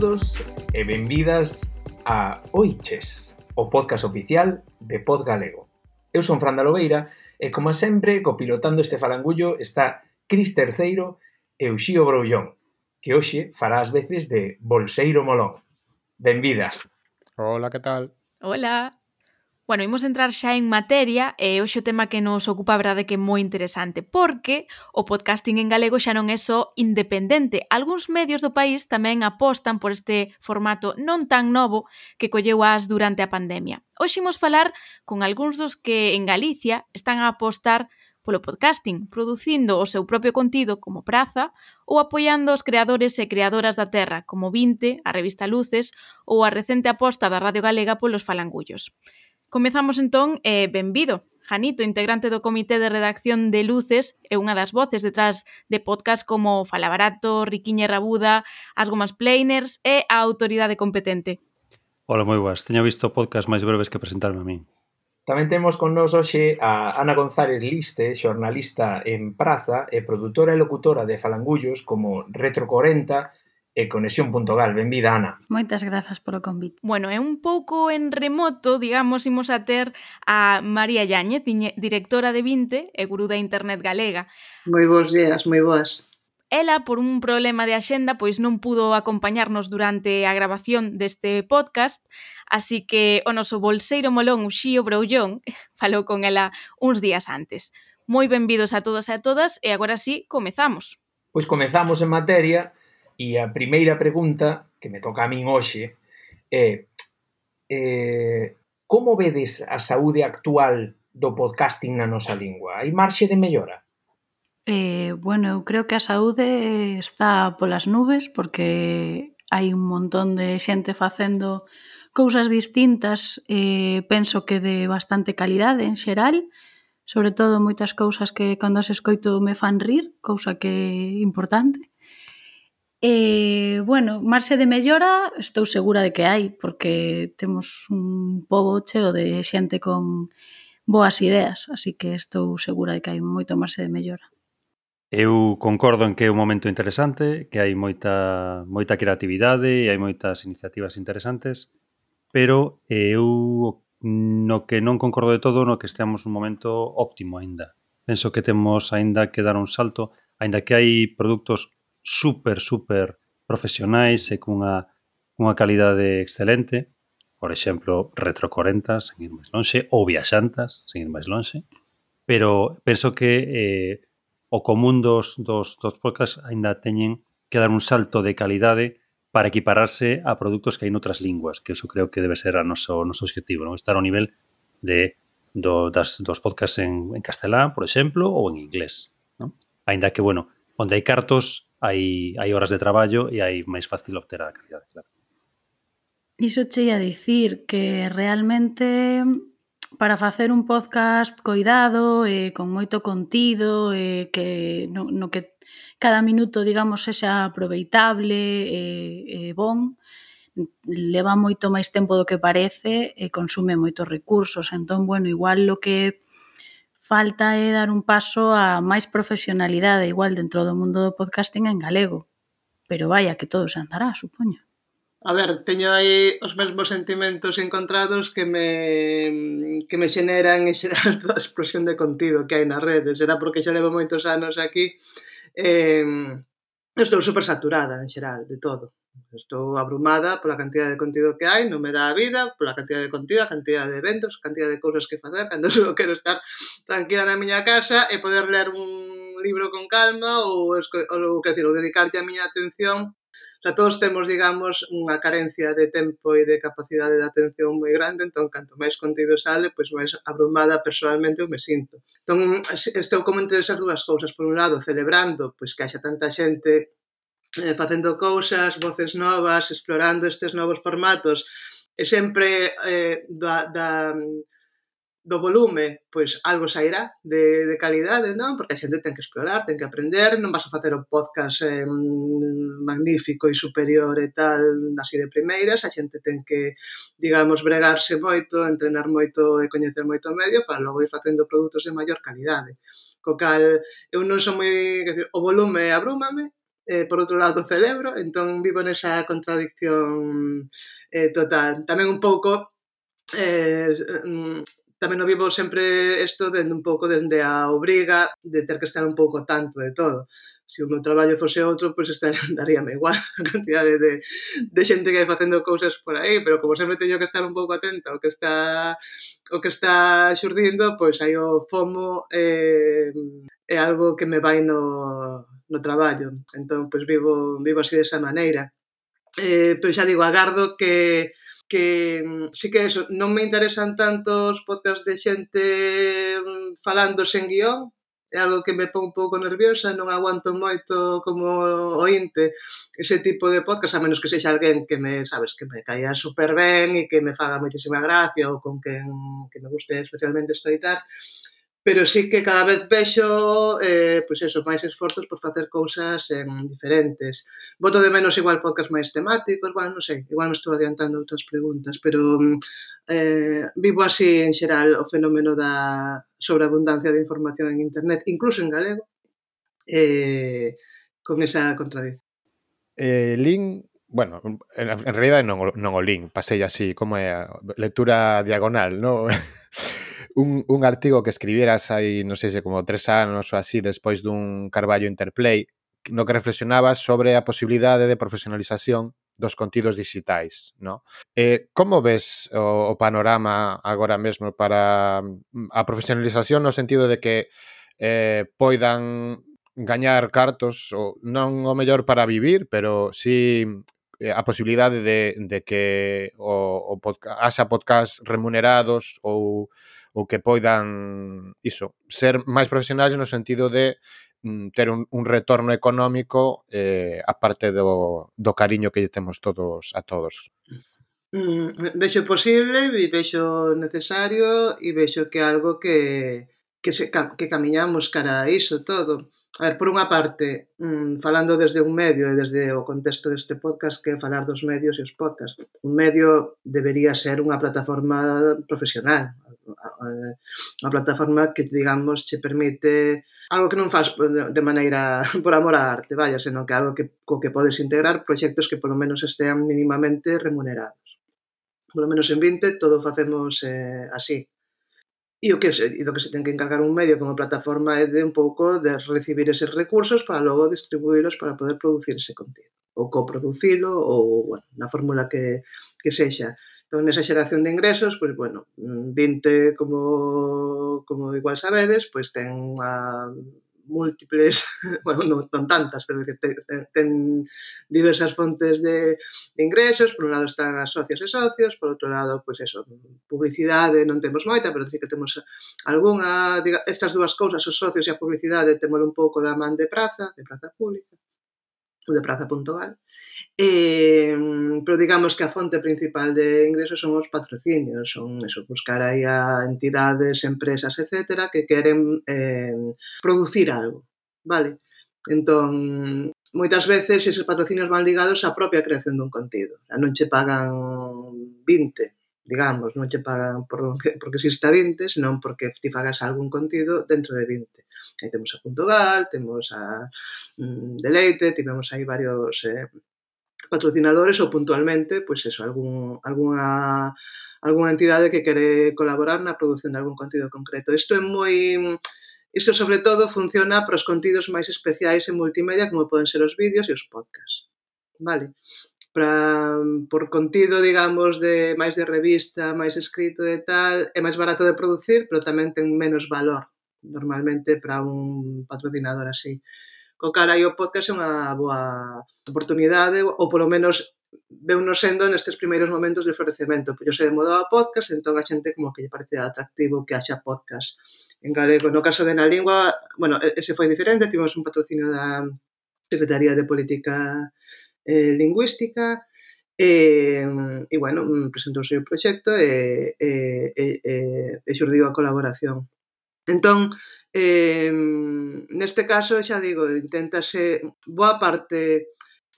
Saúdos e benvidas a Oiches, o podcast oficial de Pod Galego. Eu son Fran da Lobeira e, como sempre, copilotando este falangullo está Cris Terceiro e Uxío Broullón, que hoxe fará as veces de Bolseiro Molón. Benvidas. Hola, que tal? Hola. Bueno, imos entrar xa en materia e hoxe o tema que nos ocupa a verdade que é moi interesante porque o podcasting en galego xa non é só independente. Algúns medios do país tamén apostan por este formato non tan novo que colleu as durante a pandemia. Hoxe imos falar con algúns dos que en Galicia están a apostar polo podcasting, producindo o seu propio contido como Praza ou apoiando os creadores e creadoras da terra como Vinte, a revista Luces ou a recente aposta da Radio Galega polos Falangullos. Comezamos entón e eh, benvido. Janito, integrante do Comité de Redacción de Luces, é unha das voces detrás de podcast como Falabarato, Riquiña e Rabuda, As Gomas Planers e a Autoridade Competente. Ola, moi boas. Teño visto podcast máis breves que presentarme a min. Tamén temos con nos hoxe a Ana González Liste, xornalista en Praza e produtora e locutora de Falangullos como Retro 40 e conexión.gal. Benvida, Ana. Moitas grazas polo convite. Bueno, é un pouco en remoto, digamos, imos a ter a María Yáñez, directora de 20 e gurú da Internet Galega. Moi bons días, moi boas. Ela, por un problema de axenda, pois non pudo acompañarnos durante a grabación deste podcast, así que o noso bolseiro molón Uxío Broullón falou con ela uns días antes. Moi benvidos a todas e a todas e agora sí, comezamos. Pois comezamos en materia E a primeira pregunta que me toca a min hoxe é eh, como vedes a saúde actual do podcasting na nosa lingua? Hai marxe de mellora? Eh, bueno, eu creo que a saúde está polas nubes porque hai un montón de xente facendo cousas distintas, eh, penso que de bastante calidade en xeral, sobre todo moitas cousas que cando as escoito me fan rir, cousa que é importante. E, bueno, marxe de mellora estou segura de que hai, porque temos un pobo cheo de xente con boas ideas, así que estou segura de que hai moito marxe de mellora. Eu concordo en que é un momento interesante, que hai moita moita creatividade e hai moitas iniciativas interesantes, pero eh, eu no que non concordo de todo no que estemos un momento óptimo aínda. Penso que temos aínda que dar un salto, aínda que hai produtos super, super profesionais e cunha, cunha calidade excelente, por exemplo, Retro 40, sen ir máis lonxe, ou Viaxantas, sen ir máis lonxe, pero penso que eh, o común dos, dos, dos podcasts aínda teñen que dar un salto de calidade para equipararse a produtos que hai noutras linguas, que eso creo que debe ser a noso, noso objetivo, non? estar ao nivel de, do, das, dos podcasts en, en castelán, por exemplo, ou en inglés. Non? Ainda que, bueno, onde hai cartos hai, hai horas de traballo e hai máis fácil obter a calidade, claro. Iso che ia dicir que realmente para facer un podcast coidado e con moito contido e que no, no que cada minuto, digamos, sexa aproveitable e, e bon, leva moito máis tempo do que parece e consume moitos recursos. Entón, bueno, igual lo que falta é dar un paso a máis profesionalidade igual dentro do mundo do podcasting en galego. Pero vaya que todo se andará, supoño. A ver, teño aí os mesmos sentimentos encontrados que me, que me xeneran e xeran toda a explosión de contido que hai nas redes. Será porque xa levo moitos anos aquí. Eh, estou super saturada en xeral de todo. Estou abrumada pola cantidad de contido que hai, non me dá a vida, pola cantidad de contido, a cantidad de eventos, a cantidad de cousas que facer, cando só quero estar tranquila na miña casa e poder ler un libro con calma ou, ou, quer dizer, ou dedicarlle a miña atención O sea, todos temos, digamos, unha carencia de tempo e de capacidade de atención moi grande, entón, canto máis contido sale, pois máis abrumada personalmente eu me sinto. Entón, estou como entre esas dúas cousas. Por un lado, celebrando pois que haxa tanta xente eh, facendo cousas, voces novas, explorando estes novos formatos, e sempre eh, da, da, do volume, pois algo sairá de, de calidade, non? Porque a xente ten que explorar, ten que aprender, non vas a facer o podcast eh, magnífico e superior e tal así de primeiras, a xente ten que, digamos, bregarse moito, entrenar moito e coñecer moito o medio para logo ir facendo produtos de maior calidade. Co cal, eu non son moi... Decir, O volume abrúmame, eh, por outro lado o cerebro, entón vivo nesa contradicción eh, total. Tamén un pouco eh, mm, tamén o vivo sempre isto dende un pouco dende a obriga de ter que estar un pouco tanto de todo. Se o meu traballo fose outro, pois estar, daríame igual a cantidade de, de xente que hai facendo cousas por aí, pero como sempre teño que estar un pouco atenta ao que está o que está xurdindo, pois aí o FOMO eh, é algo que me vai no, no traballo. Entón, pois vivo, vivo así desa maneira. Eh, pero xa digo, agardo que que mm, sí que eso, non me interesan tantos podcasts de xente mm, falando sen guión, é algo que me pon un pouco nerviosa, non aguanto moito como ointe ese tipo de podcast, a menos que sexa alguén que me, sabes, que me caia super ben e que me faga moitísima gracia ou con quen que me guste especialmente escoitar, pero sí que cada vez vexo eh, pois eso, máis esforzos por facer cousas en diferentes. Voto de menos igual podcast máis temáticos, bueno, non sei, igual me estou adiantando outras preguntas, pero mm, eh, vivo así en xeral o fenómeno da sobreabundancia de información en internet, incluso en galego, eh, con esa contradicción. Eh, Lin, bueno, en, en realidad non, non o Lin, pasei así, como é, lectura diagonal, non? un, un artigo que escribieras aí, non sei se como tres anos ou así, despois dun Carballo Interplay, no que reflexionabas sobre a posibilidade de profesionalización dos contidos digitais, no? Eh, como ves o, o panorama agora mesmo para mm, a profesionalización no sentido de que eh, poidan gañar cartos, ou non o mellor para vivir, pero si sí, eh, a posibilidade de, de que o, o podcast, haxa podcast remunerados ou ou que poidan iso, ser máis profesionais no sentido de mm, ter un, un retorno económico eh, aparte do, do cariño que lle temos todos a todos. Mm, vexo posible, vexo necesario e vexo que algo que, que, se, que camiñamos cara a iso todo. A ver, por unha parte, mm, falando desde un medio e desde o contexto deste podcast que é falar dos medios e os podcasts. Un medio debería ser unha plataforma profesional. A a plataforma que, digamos, che permite algo que non faz de maneira por amor á arte, vaya, senón que algo que, co que podes integrar proxectos que polo menos estean mínimamente remunerados. Polo menos en 20 todo facemos eh, así. E o que se, e do que se ten que encargar un medio como plataforma é de un pouco de recibir eses recursos para logo distribuílos para poder producir ese contido ou coproducilo ou, bueno, na fórmula que, que sexa. Entón, nesa xeración de ingresos, pois, bueno, mm, 20, como, como igual sabedes, pois ten unha múltiples, bueno, non, non tantas, pero que ten, ten diversas fontes de, de ingresos, por un lado están as socias e socios, por outro lado, pois eso, publicidade non temos moita, pero sí que temos algunha, diga, estas dúas cousas, os socios e a publicidade, temos un pouco da man de praza, de praza pública, ou de praza puntual, Eh, pero digamos que a fonte principal de ingresos son os patrocinios, son eso, buscar aí a entidades, empresas, etcétera, que queren eh, producir algo, vale? Entón, moitas veces eses patrocinios van ligados á propia creación dun contido. A non che pagan 20, digamos, non che pagan por, porque exista 20, senón porque ti fagas algún contido dentro de 20. Aí temos a Punto Gal, temos a mm, Deleite, tivemos aí varios eh, patrocinadores ou puntualmente, pois eso, algún, algunha algunha entidade que quere colaborar na produción de algún contido concreto. Isto é moi Isto, sobre todo, funciona para os contidos máis especiais en multimedia, como poden ser os vídeos e os podcasts. Vale? Para, por contido, digamos, de máis de revista, máis escrito e tal, é máis barato de producir, pero tamén ten menos valor, normalmente, para un patrocinador así. Co cara aí o podcast é unha boa oportunidade, ou polo menos veunos sendo nestes primeiros momentos de florecemento, pois se demodaba podcast, entón a xente como que lle parece atractivo que haxa podcast en galego. No caso de na lingua, bueno, ese foi diferente, tivemos un patrocinio da Secretaría de Política eh, Lingüística, e, e bueno, mm, presentouse o proxecto e, e, e, e, e xurdiu a colaboración. Entón, Eh, neste caso, xa digo, inténtase boa parte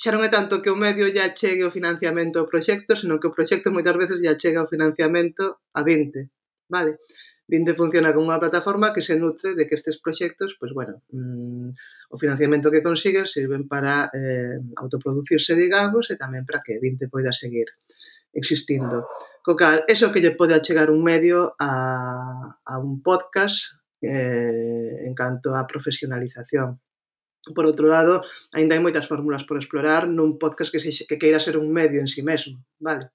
xa non é tanto que o medio ya chegue o financiamento ao proxecto, senón que o proxecto moitas veces ya chega o financiamento a 20, vale? Vinte funciona como unha plataforma que se nutre de que estes proxectos, pois pues bueno, mmm, o financiamento que consiguen sirven para eh, autoproducirse, digamos, e tamén para que Vinte poida seguir existindo. Co cal, eso que lle pode achegar un medio a, a un podcast eh, en canto á profesionalización. Por outro lado, aínda hai moitas fórmulas por explorar nun podcast que, se, que queira ser un medio en si sí mesmo, vale?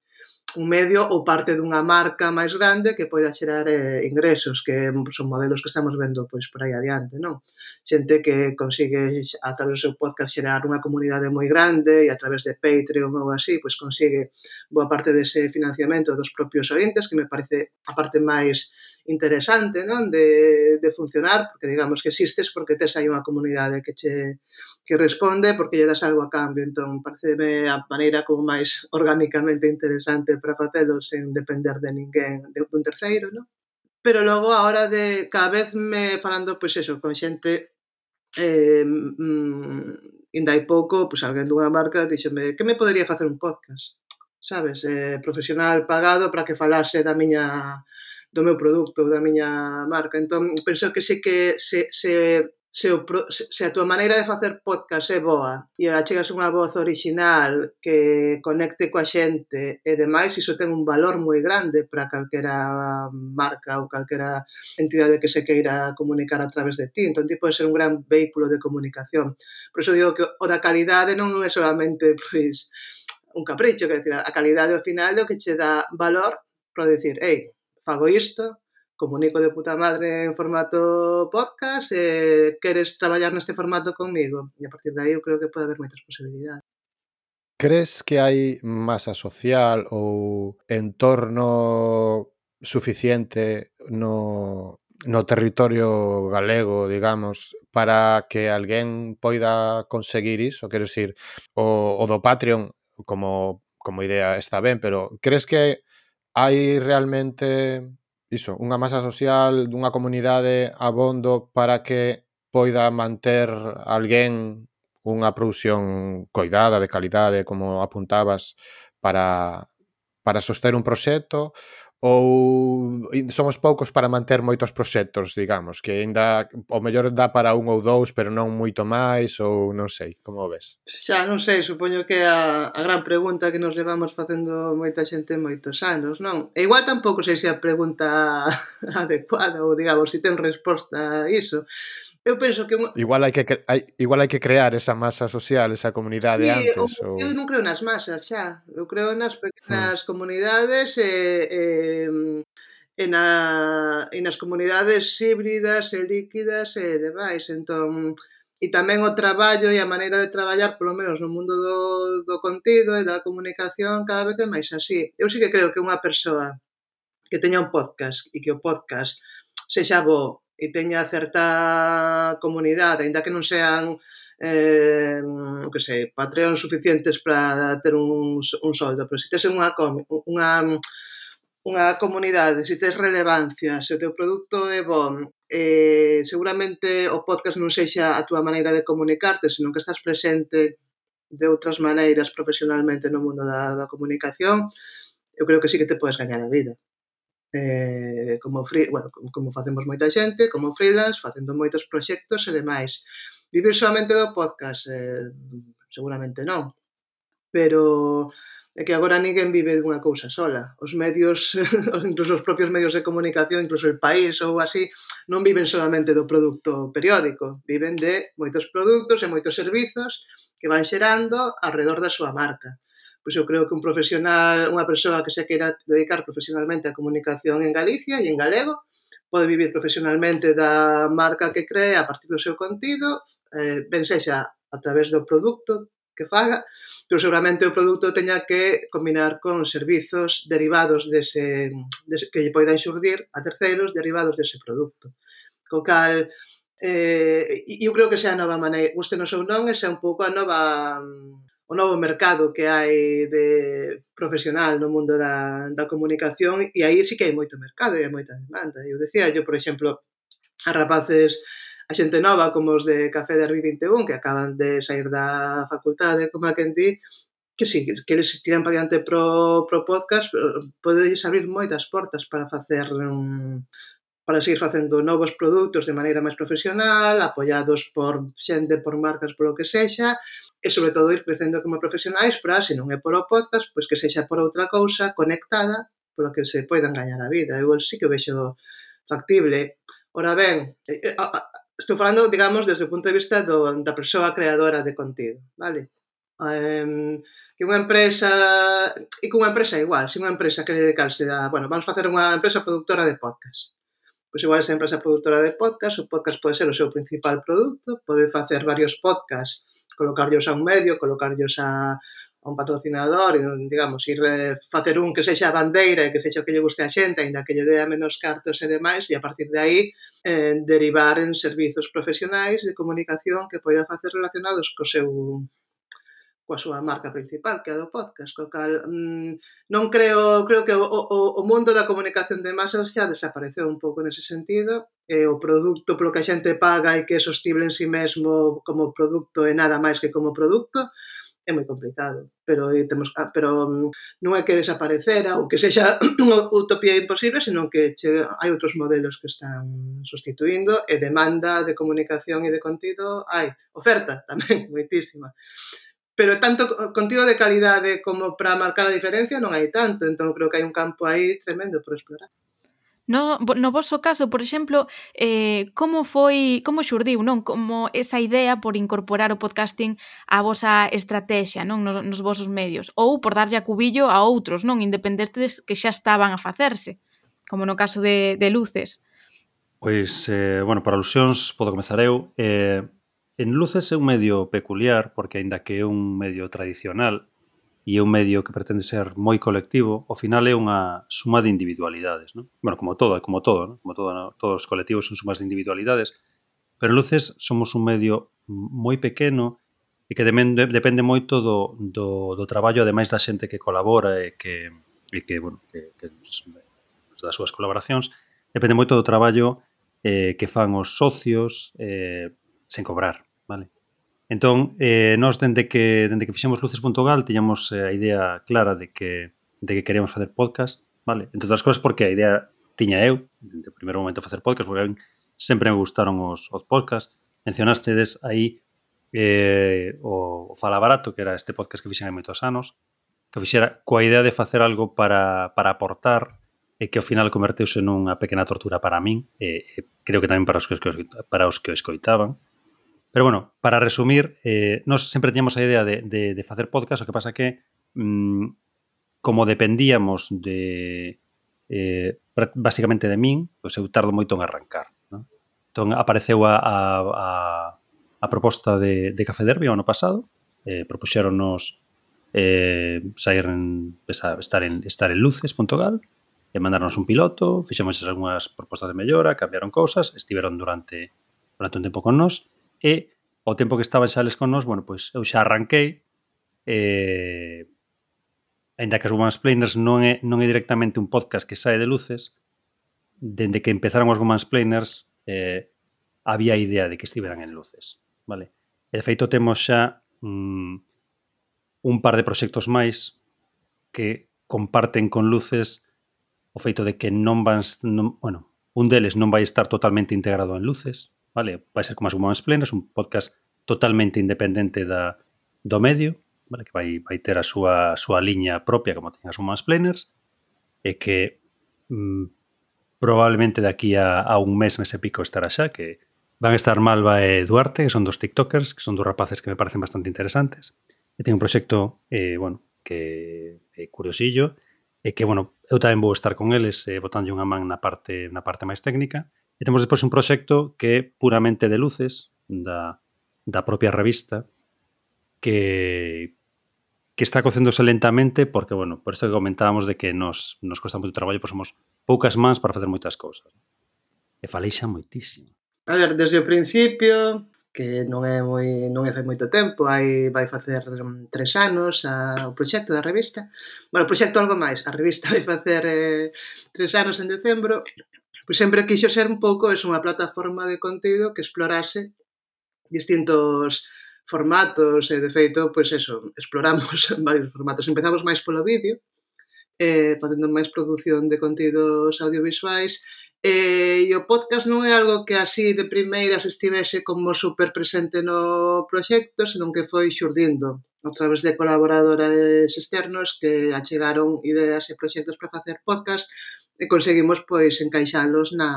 un medio ou parte dunha marca máis grande que poida xerar eh, ingresos, que son modelos que estamos vendo pois por aí adiante, non? Xente que consigue a través do seu podcast xerar unha comunidade moi grande e a través de Patreon ou así, pois consigue boa parte dese financiamento dos propios ointes, que me parece a parte máis interesante, non? De, de funcionar, porque digamos que existes porque tes aí unha comunidade que che que responde porque lle das algo a cambio, entón pareceme a maneira como máis orgánicamente interesante para facelo sen depender de ninguén, de, dun terceiro, non? Pero logo, a hora de cada vez me falando, pois eso, con xente eh, mm, inda hai pouco, pois alguén dunha marca dixeme que me podería facer un podcast, sabes? Eh, profesional pagado para que falase da miña do meu produto, da miña marca. Entón, penso que se que se, se se, o, se a tua maneira de facer podcast é boa e achegas unha voz original que conecte coa xente e demais, iso ten un valor moi grande para calquera marca ou calquera entidade que se queira comunicar a través de ti. Entón, ti pode ser un gran vehículo de comunicación. Por iso digo que o da calidade non é solamente pois, un capricho, que decir, a calidade ao final é o que che dá valor para decir, ei, fago isto, comunico de puta madre en formato podcast, eh, queres traballar neste formato conmigo? E a partir de aí eu creo que pode haber moitas posibilidades. Crees que hai masa social ou entorno suficiente no, no territorio galego, digamos, para que alguén poida conseguir iso? Quero dicir, o, o do Patreon como, como idea está ben, pero crees que hai realmente iso, unha masa social dunha comunidade abondo para que poida manter alguén unha produción coidada, de calidade, como apuntabas, para, para soster un proxecto ou somos poucos para manter moitos proxectos, digamos, que aínda o mellor dá para un ou dous, pero non moito máis, ou non sei, como ves? Xa, non sei, supoño que a, a gran pregunta que nos levamos facendo moita xente moitos anos, non? E igual tampouco sei se a pregunta adecuada, ou digamos, se ten resposta a iso, eu penso que unha... igual hai que hai, igual hai que crear esa masa social, esa comunidade sí, antes. Eu, ou... eu non creo nas masas xa, eu creo nas hmm. pequenas hmm. comunidades e, e, e, na, e nas comunidades híbridas e líquidas e demais. Entón, e tamén o traballo e a maneira de traballar, polo menos no mundo do, do contido e da comunicación, cada vez é máis así. Eu sí que creo que unha persoa que teña un podcast e que o podcast sexa bo e teña certa comunidade, aínda que non sean eh, o que sei, Patreon suficientes para ter un, un soldo, pero se tes unha, unha, unha comunidade, se tes relevancia, se o teu produto é bon, eh, seguramente o podcast non sexa a túa maneira de comunicarte, senón que estás presente de outras maneiras profesionalmente no mundo da, da comunicación, eu creo que sí que te podes gañar a vida eh, como, free, bueno, como facemos moita xente, como freelance, facendo moitos proxectos e demais. Vivir solamente do podcast, eh, seguramente non, pero é que agora ninguén vive dunha cousa sola. Os medios, incluso os propios medios de comunicación, incluso el país ou así, non viven solamente do produto periódico, viven de moitos produtos e moitos servizos que van xerando alrededor da súa marca. Pois eu creo que un profesional, unha persoa que se queira dedicar profesionalmente á comunicación en Galicia e en galego, pode vivir profesionalmente da marca que crea a partir do seu contido, eh, ben sexa a través do produto que faga, pero seguramente o produto teña que combinar con servizos derivados dese, dese que lle poidan xurdir a terceiros derivados dese produto. Co cal, eh, eu creo que sea a nova maneira, gustenos ou non, esa é un pouco a nova o novo mercado que hai de profesional no mundo da, da comunicación e aí sí que hai moito mercado e hai moita demanda. Eu decía, yo, por exemplo, a rapaces a xente nova como os de Café de Arbi 21 que acaban de sair da facultade, como a quen di, que si sí, que les estiran para diante pro, pro podcast, podedes abrir moitas portas para facer un, para seguir facendo novos produtos de maneira máis profesional, apoiados por xente, por marcas, polo que sexa, e sobre todo ir crecendo como profesionais para, se non é por o podcast, pois que sexa por outra cousa conectada polo que se poidan gañar a vida. Eu sí que o vexo factible. Ora ben, estou falando, digamos, desde o punto de vista do, da persoa creadora de contido, vale? Um, que unha empresa e que unha empresa igual, se unha empresa quere dedicarse a, bueno, vamos facer unha empresa productora de podcast Pois igual esa empresa produtora de podcast, o podcast pode ser o seu principal produto, pode facer varios podcasts, colocarlos a un medio, colocarlos a, a un patrocinador, e, digamos, ir eh, facer un que sexa a bandeira e que sexa o que lle guste a xente, aínda que lle dea menos cartos e demais, e a partir de aí eh, derivar en servizos profesionais de comunicación que poida facer relacionados co seu coa súa marca principal, que é a do podcast, co cal mmm, non creo, creo que o, o, o mundo da comunicación de masas xa desapareceu un pouco nese sentido, e o produto polo que a xente paga e que é sostible en si sí mesmo como produto e nada máis que como produto, é moi complicado, pero eh, temos ah, pero mm, non é que desaparecera ou que sexa unha utopía imposible, senón que che, hai outros modelos que están sustituindo e demanda de comunicación e de contido hai, oferta tamén moitísima pero tanto contido de calidade como para marcar a diferencia non hai tanto, entón creo que hai un campo aí tremendo por explorar. No, no vosso caso, por exemplo, eh, como foi, como xurdiu, non? Como esa idea por incorporar o podcasting á vosa estrategia, non? Nos, nos vosos medios. Ou por darlle a cubillo a outros, non? Independentes que xa estaban a facerse. Como no caso de, de Luces. Pois, eh, bueno, para alusións, podo comezar eu. Eh, En Luces é un medio peculiar porque, aínda que é un medio tradicional e é un medio que pretende ser moi colectivo, ao final é unha suma de individualidades. Non? Bueno, como todo, como todo, non? como todo, non? todos os colectivos son sumas de individualidades, pero Luces somos un medio moi pequeno e que depende, depende moito do, do, do traballo, ademais da xente que colabora e que, e que, bueno, que, que das súas colaboracións, depende moito do traballo eh, que fan os socios eh, sen cobrar. Entón, eh, nós dende que dende que fixemos luces.gal tiñamos eh, a idea clara de que de que queríamos facer podcast, vale? Entre outras cousas porque a idea tiña eu dende o primeiro momento facer podcast, porque sempre me gustaron os, os podcasts. Mencionastedes aí eh, o, o Fala Barato, que era este podcast que fixen hai moitos anos, que fixera coa idea de facer algo para, para aportar e que ao final converteuse nunha pequena tortura para min e, e creo que tamén para os que, os que, para os que o escoitaban Pero bueno, para resumir, eh, nos sempre tiñamos a idea de, de, de facer podcast, o que pasa que mmm, como dependíamos de eh, basicamente de min, pois eu tardo moito en arrancar. Non? Entón apareceu a, a, a, a proposta de, de Café Derby o ano pasado, eh, propuxeronnos eh, sair en, estar en, estar en luces.gal e mandarnos un piloto, fixemos algunhas propostas de mellora, cambiaron cousas, estiveron durante durante un tempo con nós e ao tempo que estaban xa eles con nós, bueno, pois eu xa arranquei eh, ainda que as Woman's Planers non é, non é directamente un podcast que sae de luces dende que empezaron os Woman's Planers eh, había a idea de que estiveran en luces vale? e de feito temos xa mm, un par de proxectos máis que comparten con luces o feito de que non van non, bueno, un deles non vai estar totalmente integrado en luces vale? Vai ser como as Women's Plenas, un podcast totalmente independente da, do medio, vale? que vai, vai ter a súa, a súa liña propia como ten as Women's Planners, e que mm, probablemente de aquí a, a un mes, mes e pico estará xa, que van a estar Malva e Duarte, que son dos tiktokers, que son dos rapaces que me parecen bastante interesantes, e ten un proxecto, eh, bueno, que é eh, curiosillo, e que, bueno, eu tamén vou estar con eles eh, botando unha man na parte na parte máis técnica, E temos despois un proxecto que é puramente de luces da, da propia revista que que está cocéndose lentamente porque, bueno, por isto que comentábamos de que nos, nos costa moito traballo, pois somos poucas mans para facer moitas cousas. E falei xa moitísimo. A ver, desde o principio, que non é moi non é fai moito tempo, hai vai facer tres anos a, o proxecto da revista. Bueno, o proxecto algo máis, a revista vai facer eh, tres anos en decembro pois sempre quixo ser un pouco es unha plataforma de contido que explorase distintos formatos e de feito, pois eso, exploramos varios formatos. Empezamos máis polo vídeo, eh, facendo máis produción de contidos audiovisuais eh, e o podcast non é algo que así de primeiras estivese como super presente no proxecto, senón que foi xurdindo a través de colaboradores externos que achegaron ideas e proxectos para facer podcast e conseguimos pois encaixalos na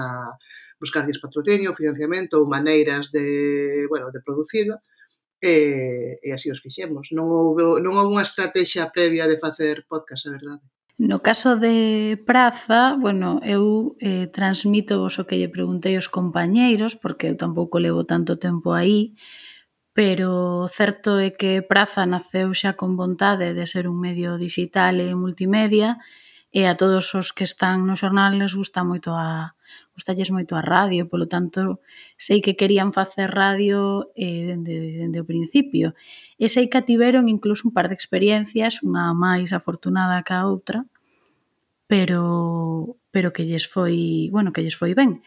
buscar patrocinio, financiamento ou maneiras de, bueno, de producirlo e, e así os fixemos. Non houve, non houve unha estrategia previa de facer podcast, a verdade. No caso de Praza, bueno, eu eh, transmito vos o que lle preguntei aos compañeiros, porque eu tampouco levo tanto tempo aí, pero certo é que Praza naceu xa con vontade de ser un medio digital e multimedia, e e a todos os que están no xornal les gusta moito a gustalles moito a radio, polo tanto sei que querían facer radio eh, dende, dende o principio e sei que tiveron incluso un par de experiencias, unha máis afortunada que a outra pero pero que lles foi, bueno, que lles foi ben.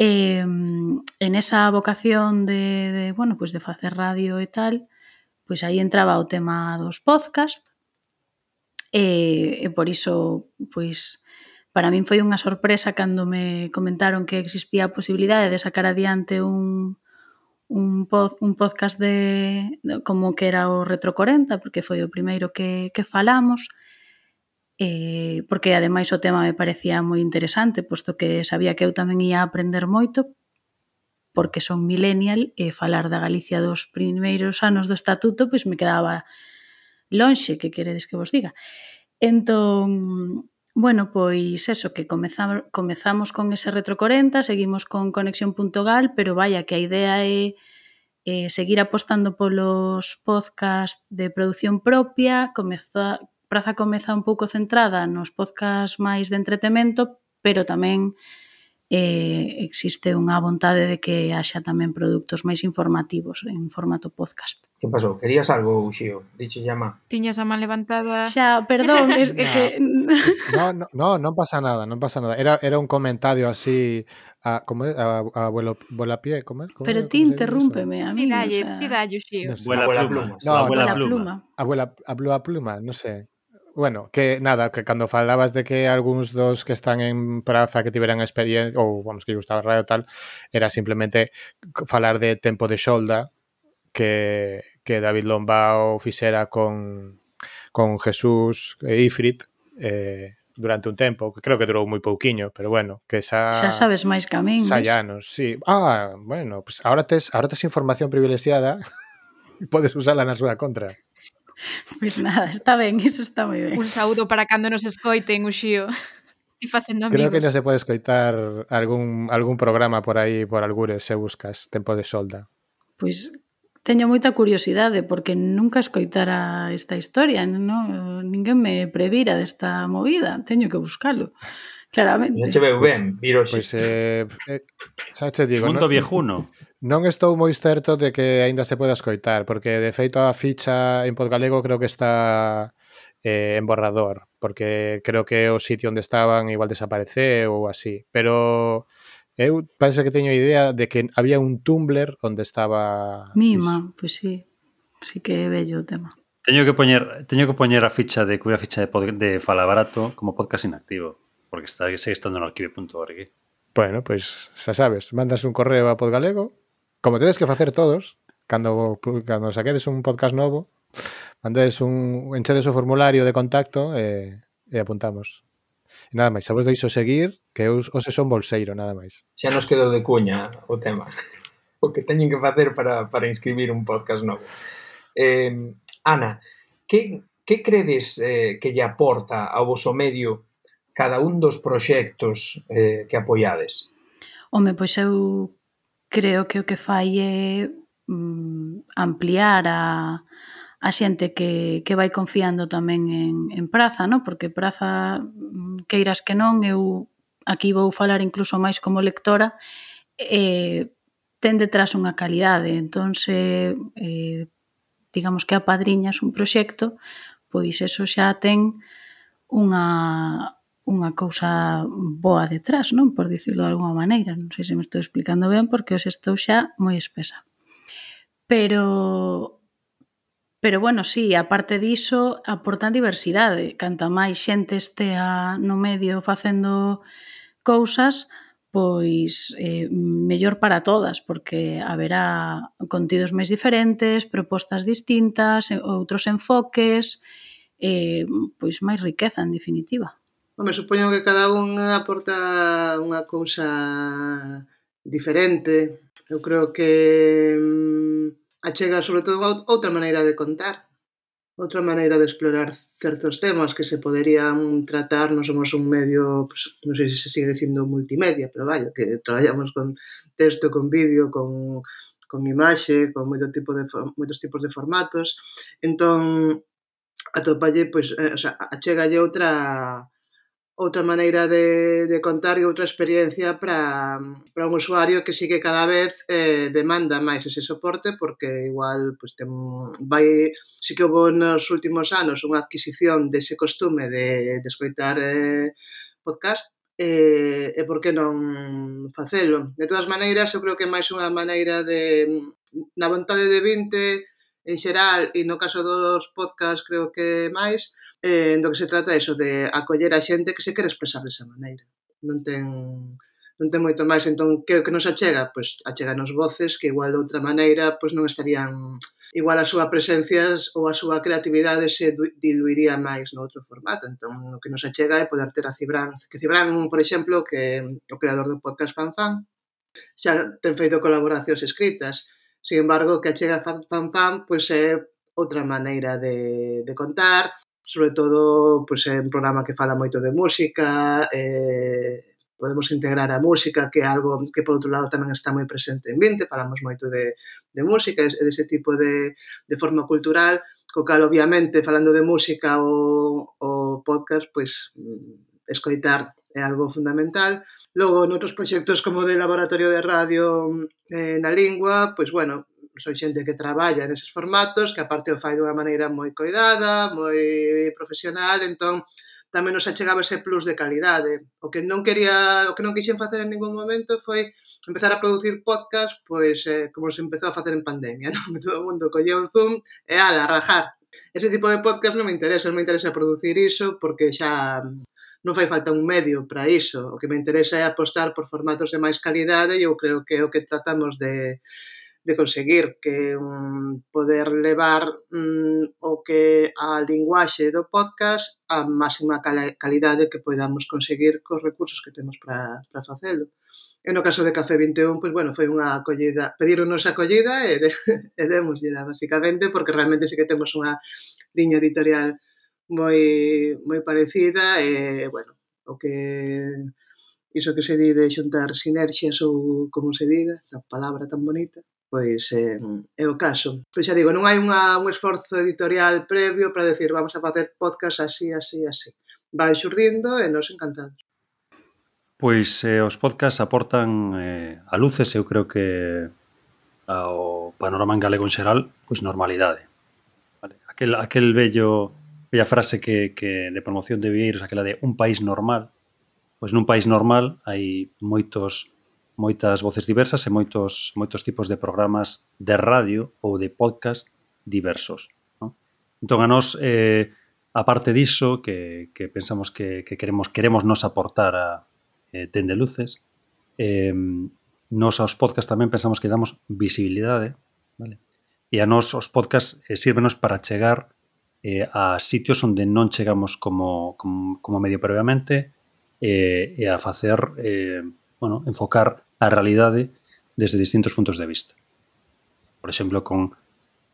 E, en esa vocación de, de bueno, pois pues de facer radio e tal, pois aí entraba o tema dos podcast E, e por iso, pois, para min foi unha sorpresa cando me comentaron que existía a posibilidade de sacar adiante un, un, pod, un podcast de, de como que era o Retro 40, porque foi o primeiro que, que falamos, eh, porque ademais o tema me parecía moi interesante, posto que sabía que eu tamén ia aprender moito, porque son millennial e falar da Galicia dos primeiros anos do estatuto, pois me quedaba lonxe, que queredes que vos diga. Entón, bueno, pois eso, que comezamos, comezamos con ese Retro 40, seguimos con Conexión.gal, pero vaya que a idea é eh, seguir apostando polos podcast de produción propia, comeza, Praza comeza un pouco centrada nos podcast máis de entretemento, pero tamén eh, existe unha vontade de que haxa tamén produtos máis informativos en formato podcast. Que pasou? Querías algo, Uxío? Dixe llama. Tiñas a man levantada. Xa, perdón, es que... que... no, no, no, non pasa nada, non pasa nada. Era, era un comentario así a, como é, a, a vuelo, vuela pie, como é? Como Pero ti interrúmpeme a mí. Ti dalle, ti dalle, Xío. Vuela pluma. No, abuela pluma. Abuela pluma, non sei. Bueno, que nada, que cando falabas de que algúns dos que están en praza que tiveran experiencia ou vamos que gustaba radio tal, era simplemente falar de tempo de xolda que, que David Lombao fixera con, con Jesús e Ifrit eh, durante un tempo, que creo que durou moi pouquiño, pero bueno, que xa Xa sabes máis que a min. Xa llanos, sí. Ah, bueno, pues agora tes agora tes información privilexiada, podes usala na súa contra. Pois nada, está ben, iso está moi ben. Un saúdo para cando nos escoiten, Uxío. Ti facendo amigos. Creo que non se pode escoitar algún, algún programa por aí, por algures, se buscas Tempo de Solda. Pois teño moita curiosidade, porque nunca escoitara esta historia, non? ninguén me previra desta movida, teño que buscalo. Claramente. Non che veu pois ben, vir hoxe. Pois, eh, eh, xa che digo, Punto non, viejuno. Non estou moi certo de que aínda se poda escoitar, porque de feito a ficha en Podgalego creo que está eh, en borrador, porque creo que o sitio onde estaban igual desapareceu ou así, pero eu parece que teño idea de que había un Tumblr onde estaba Mima, pois pues sí. Así que bello o tema. Teño que poñer, teño que poñer a ficha de cuya ficha de, pod, de Falabarato como podcast inactivo, porque está segue estando no arquive.org. Bueno, pois pues, xa sabes, mandas un correo a Podgalego Como tedes que facer todos, cando, cando saquedes un podcast novo, mandedes un, enchedes o formulario de contacto e, e apuntamos. E nada máis, xa vos deixo seguir, que eu hoxe son bolseiro, nada máis. Xa nos quedou de cuña o tema. O que teñen que facer para, para inscribir un podcast novo. Eh, Ana, que, que credes eh, que lle aporta ao vosso medio cada un dos proxectos eh, que apoiades? Home, pois eu creo que o que fai é mm, ampliar a, a xente que, que vai confiando tamén en, en Praza, no? porque Praza, mm, queiras que non, eu aquí vou falar incluso máis como lectora, eh, ten detrás unha calidade, entón se, eh, digamos que apadriñas un proxecto, pois eso xa ten unha, unha cousa boa detrás, non? Por dicirlo de alguma maneira, non sei se me estou explicando ben porque os estou xa moi espesa. Pero Pero bueno, sí, aparte diso, aportan diversidade. Canta máis xente estea no medio facendo cousas, pois eh, mellor para todas, porque haberá contidos máis diferentes, propostas distintas, outros enfoques, eh, pois máis riqueza, en definitiva. Home, supoño que cada unha aporta unha cousa diferente. Eu creo que mm, achega sobre todo outra maneira de contar, outra maneira de explorar certos temas que se poderían tratar, non somos un medio, pues, non sei se se sigue dicindo multimedia, pero vaya, que traballamos con texto, con vídeo, con, con imaxe, con moito tipo de, moitos tipos de formatos, entón atopalle, pois, pues, eh, o sea, achegalle outra outra maneira de, de contar e outra experiencia para, para un usuario que sí que cada vez eh, demanda máis ese soporte porque igual pues, tem, vai, sí que houve nos últimos anos unha adquisición dese costume de, de escoitar eh, podcast e, eh, e por que non facelo. De todas maneiras, eu creo que é máis unha maneira de na vontade de 20 en xeral e no caso dos podcast creo que máis, eh, do que se trata é iso de acoller a xente que se quere expresar desa maneira. Non ten non ten moito máis, entón que o que nos achega, pois achega nos voces que igual de outra maneira pois non estarían igual a súa presencia ou a súa creatividade se diluiría máis no outro formato. Entón, o que nos achega é poder ter a Cibran, que Cibran, por exemplo, que o creador do podcast Fanfan, xa ten feito colaboracións escritas, sin embargo, que achega Fanfan, pois é outra maneira de, de contar, sobre todo pois, é un programa que fala moito de música, eh, podemos integrar a música, que é algo que por outro lado tamén está moi presente en 20, falamos moito de, de música e dese tipo de, de forma cultural, co cal obviamente falando de música o, o podcast, pois escoitar é algo fundamental. Logo, noutros proxectos como de Laboratorio de Radio eh, na Lingua, pois bueno, son xente que traballa neses formatos, que aparte o fai dunha maneira moi coidada, moi profesional, entón tamén nos achegaba ese plus de calidade. O que non quería, o que non quixen facer en ningún momento foi empezar a producir podcast, pois eh, como se empezou a facer en pandemia, non? Todo o mundo collía un Zoom e ala, rajar. Ese tipo de podcast non me interesa, non me interesa producir iso porque xa non fai falta un medio para iso. O que me interesa é apostar por formatos de máis calidade e eu creo que é o que tratamos de de conseguir que um, poder levar um, o que a linguaxe do podcast a máxima calidade que podamos conseguir cos recursos que temos para, para facelo. E no caso de Café 21, pois, bueno, foi unha acollida, pedironos acollida e, de, e demosllera, basicamente, porque realmente sí que temos unha liña editorial moi, moi parecida e, bueno, o que iso que se di de xuntar sinerxias ou como se diga, esa palabra tan bonita, pois eh, é o caso. Pois xa digo, non hai unha, un esforzo editorial previo para decir vamos a facer podcast así, así, así. Vai xurdindo e nos encantados. Pois eh, os podcasts aportan eh, a luces, eu creo que ao panorama en galego en xeral, pois normalidade. Vale. Aquel, aquel bello bella frase que, que de promoción de Vieiros, aquela de un país normal, pois nun país normal hai moitos moitas voces diversas e moitos moitos tipos de programas de radio ou de podcast diversos. No? Entón, a nós, eh, a parte diso, que, que pensamos que, que queremos queremos nos aportar a eh, Tende Luces, eh, nos aos podcast tamén pensamos que damos visibilidade, vale? E a nos os podcast eh, sírvenos para chegar eh, a sitios onde non chegamos como, como, como medio previamente eh, e a facer, eh, bueno, enfocar a realidade desde distintos puntos de vista. Por exemplo, con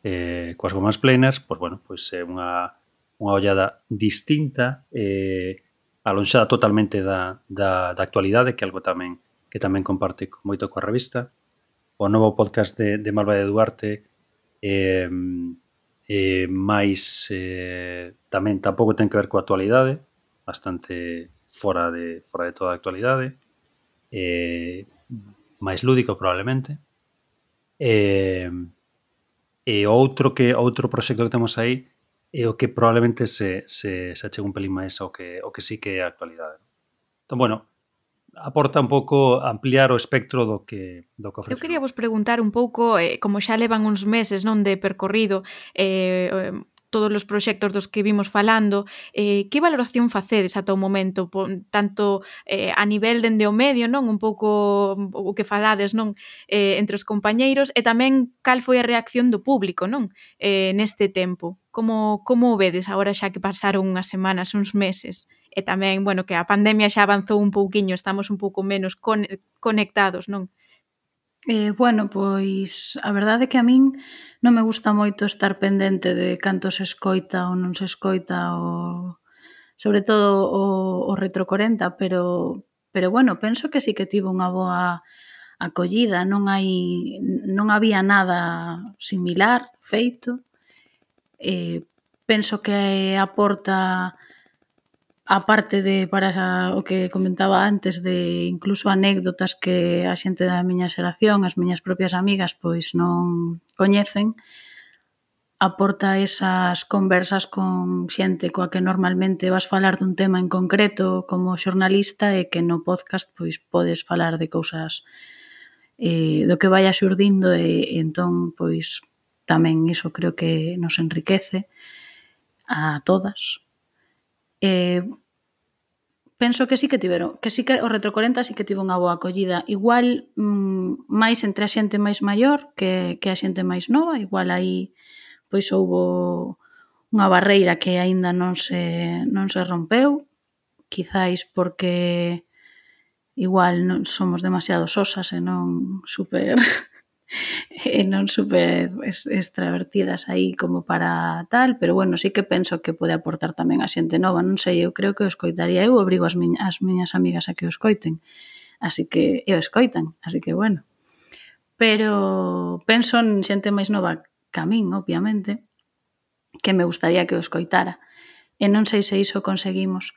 eh, coas gomas plenas, pois, bueno, pois é unha, unha ollada distinta, eh, alonxada totalmente da, da, da actualidade, que é algo tamén que tamén comparte moito coa revista. O novo podcast de, de Malva de Duarte eh, eh, máis eh, tamén tampouco ten que ver coa actualidade, bastante fora de fora de toda a actualidade. Eh, máis lúdico probablemente. E, e outro que outro proxecto que temos aí é o que probablemente se, se, se achega un pelín máis ao que, o que sí que é a actualidade. Entón, bueno, aporta un pouco ampliar o espectro do que do que ofrece. Eu quería vos preguntar un pouco, eh, como xa levan uns meses non de percorrido, eh, todos os proxectos dos que vimos falando, eh, que valoración facedes ata o momento, por, tanto eh, a nivel dende o medio, non un pouco o que falades non eh, entre os compañeiros, e tamén cal foi a reacción do público non eh, neste tempo. Como, como o vedes agora xa que pasaron unhas semanas, uns meses? E tamén, bueno, que a pandemia xa avanzou un pouquiño, estamos un pouco menos con, conectados, non? Eh, bueno, pois a verdade é que a min non me gusta moito estar pendente de canto se escoita ou non se escoita o sobre todo o, o Retro 40, pero pero bueno, penso que sí que tivo unha boa acollida, non hai non había nada similar feito. Eh, penso que aporta a parte de para o que comentaba antes de incluso anécdotas que a xente da miña xeración, as miñas propias amigas, pois non coñecen, aporta esas conversas con xente coa que normalmente vas falar dun tema en concreto como xornalista e que no podcast pois podes falar de cousas eh, do que vaya xurdindo e, e entón pois tamén iso creo que nos enriquece a todas eh, penso que sí que tiveron, que sí que o Retro 40 sí que tivo unha boa acollida. Igual mm, máis entre a xente máis maior que, que a xente máis nova, igual aí pois houbo unha barreira que aínda non se, non se rompeu, quizáis porque igual non somos demasiado sosas e non super e eh, non super extravertidas aí como para tal, pero bueno, sí que penso que pode aportar tamén a xente nova, non sei, eu creo que o escoitaría, eu obrigo as miñas, as miñas amigas a que o escoiten, así que, e o escoitan, así que bueno. Pero penso en xente máis nova que a min, obviamente, que me gustaría que o escoitara, e non sei se iso conseguimos.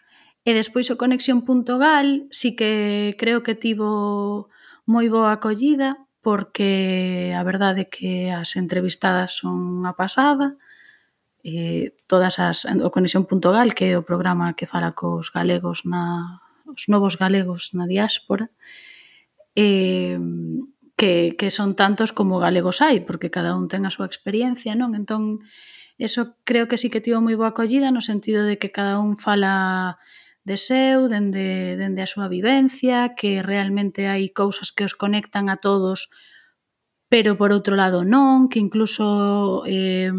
E despois o conexión.gal sí que creo que tivo moi boa acollida, porque a verdade é que as entrevistadas son unha pasada, eh, todas as o Conexión.gal, que é o programa que fala cos galegos na os novos galegos na diáspora, eh, que, que son tantos como galegos hai, porque cada un ten a súa experiencia, non? Entón, eso creo que sí que tivo moi boa acollida no sentido de que cada un fala de seu, dende, dende a súa vivencia, que realmente hai cousas que os conectan a todos, pero por outro lado non, que incluso eh,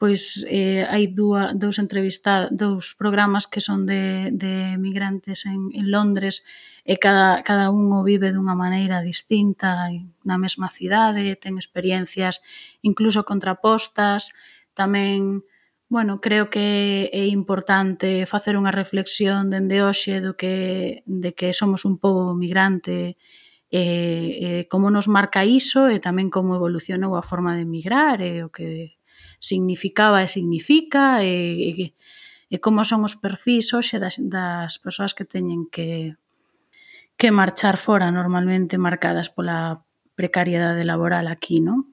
pois eh, hai dúa, dous entrevista, dous programas que son de, de migrantes en, en Londres e cada, cada un o vive dunha maneira distinta na mesma cidade, ten experiencias incluso contrapostas, tamén Bueno, creo que é importante facer unha reflexión dende hoxe do que, de que somos un pobo migrante e, e como nos marca iso e tamén como evolucionou a forma de migrar e o que significaba e significa e, e, e como son os perfis hoxe das, das persoas que teñen que que marchar fora normalmente marcadas pola precariedade laboral aquí, non?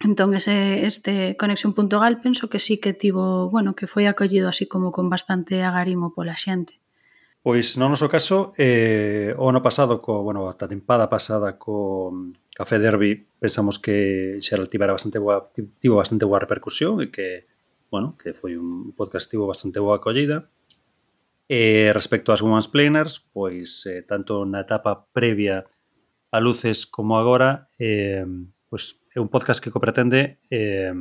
Entón, ese, este conexión.gal penso que sí que tivo, bueno, que foi acollido así como con bastante agarimo pola xente. Pois no noso caso, eh, o ano pasado, co, bueno, a tempada pasada co Café Derby, pensamos que Xeral tivera bastante boa, tivo bastante boa repercusión e que, bueno, que foi un podcast tivo bastante boa acollida. E eh, respecto ás Women's Planers, pois eh, tanto na etapa previa a Luces como agora, eh, pois é un podcast que co pretende eh,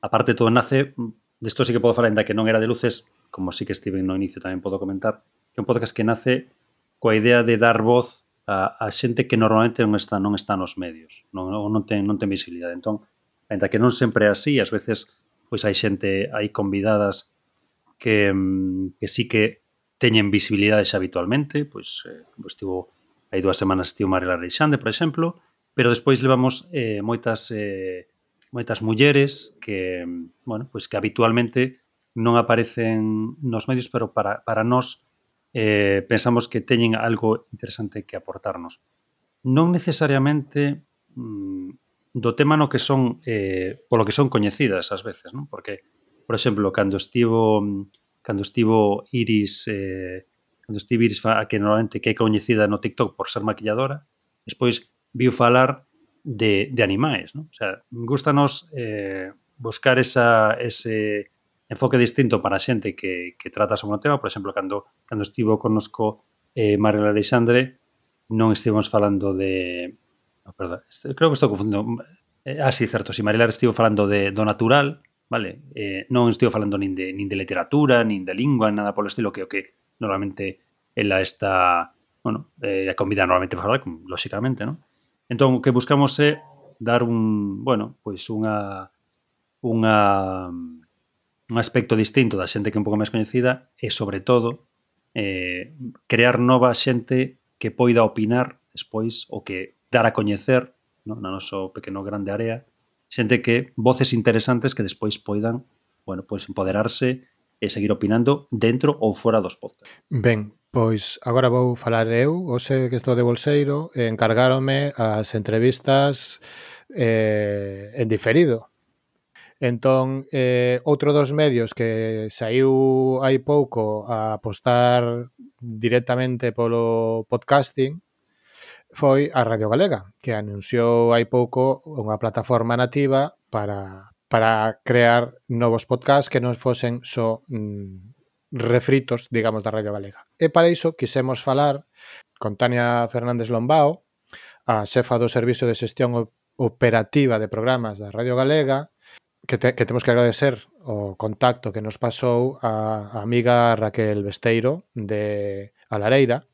aparte todo nace desto sí que podo falar ainda que non era de luces como sí que estive no inicio tamén podo comentar que é un podcast que nace coa idea de dar voz a, a xente que normalmente non está non está nos medios non, non ten, non ten visibilidade. Entón ainda que non sempre é así ás veces pois hai xente hai convidadas que, que sí que teñen visibilidades habitualmente pois, eh, pois estivo hai dúas semanas estivo Mariela Reixande, por exemplo pero despois levamos eh, moitas eh, moitas mulleres que, bueno, pois pues que habitualmente non aparecen nos medios, pero para, para nós eh, pensamos que teñen algo interesante que aportarnos. Non necesariamente mm, do tema no que son eh, polo que son coñecidas ás veces, non? Porque, por exemplo, cando estivo cando estivo Iris eh, cando estivo Iris a que normalmente que é coñecida no TikTok por ser maquilladora, despois viu falar de, de ¿no? O sea, gustanos eh, buscar esa, ese enfoque distinto para a xente que, que trata sobre un tema, por exemplo, cando, cando estivo conosco eh, Mario Alexandre, non estivemos falando de... Oh, perdón, creo que estou confundindo. Eh, ah, sí, certo, si Marilar estivo falando de, do natural, vale? Eh, non estivo falando de, nin de literatura, nin de lingua, nada polo estilo que o que normalmente ela está, bueno, eh, a convida normalmente para falar, lóxicamente? Entón, o que buscamos é dar un, bueno, pois unha unha un aspecto distinto da xente que é un pouco máis coñecida e, sobre todo, eh, crear nova xente que poida opinar despois o que dar a coñecer no, na noso pequeno grande área xente que voces interesantes que despois poidan, bueno, pois empoderarse e seguir opinando dentro ou fora dos podcasts. Ben, Pois agora vou falar eu, hoxe que estou de bolseiro, eh, e encargárome as entrevistas eh, en diferido. Entón, eh, outro dos medios que saiu hai pouco a apostar directamente polo podcasting foi a Radio Galega, que anunciou hai pouco unha plataforma nativa para, para crear novos podcasts que non fosen só mm, refritos, digamos, da Radio Galega. E para iso quisemos falar con Tania Fernández Lombao, a xefa do Servicio de Xestión Operativa de Programas da Radio Galega, que, te, que temos que agradecer o contacto que nos pasou a, a amiga Raquel Besteiro de Alareira.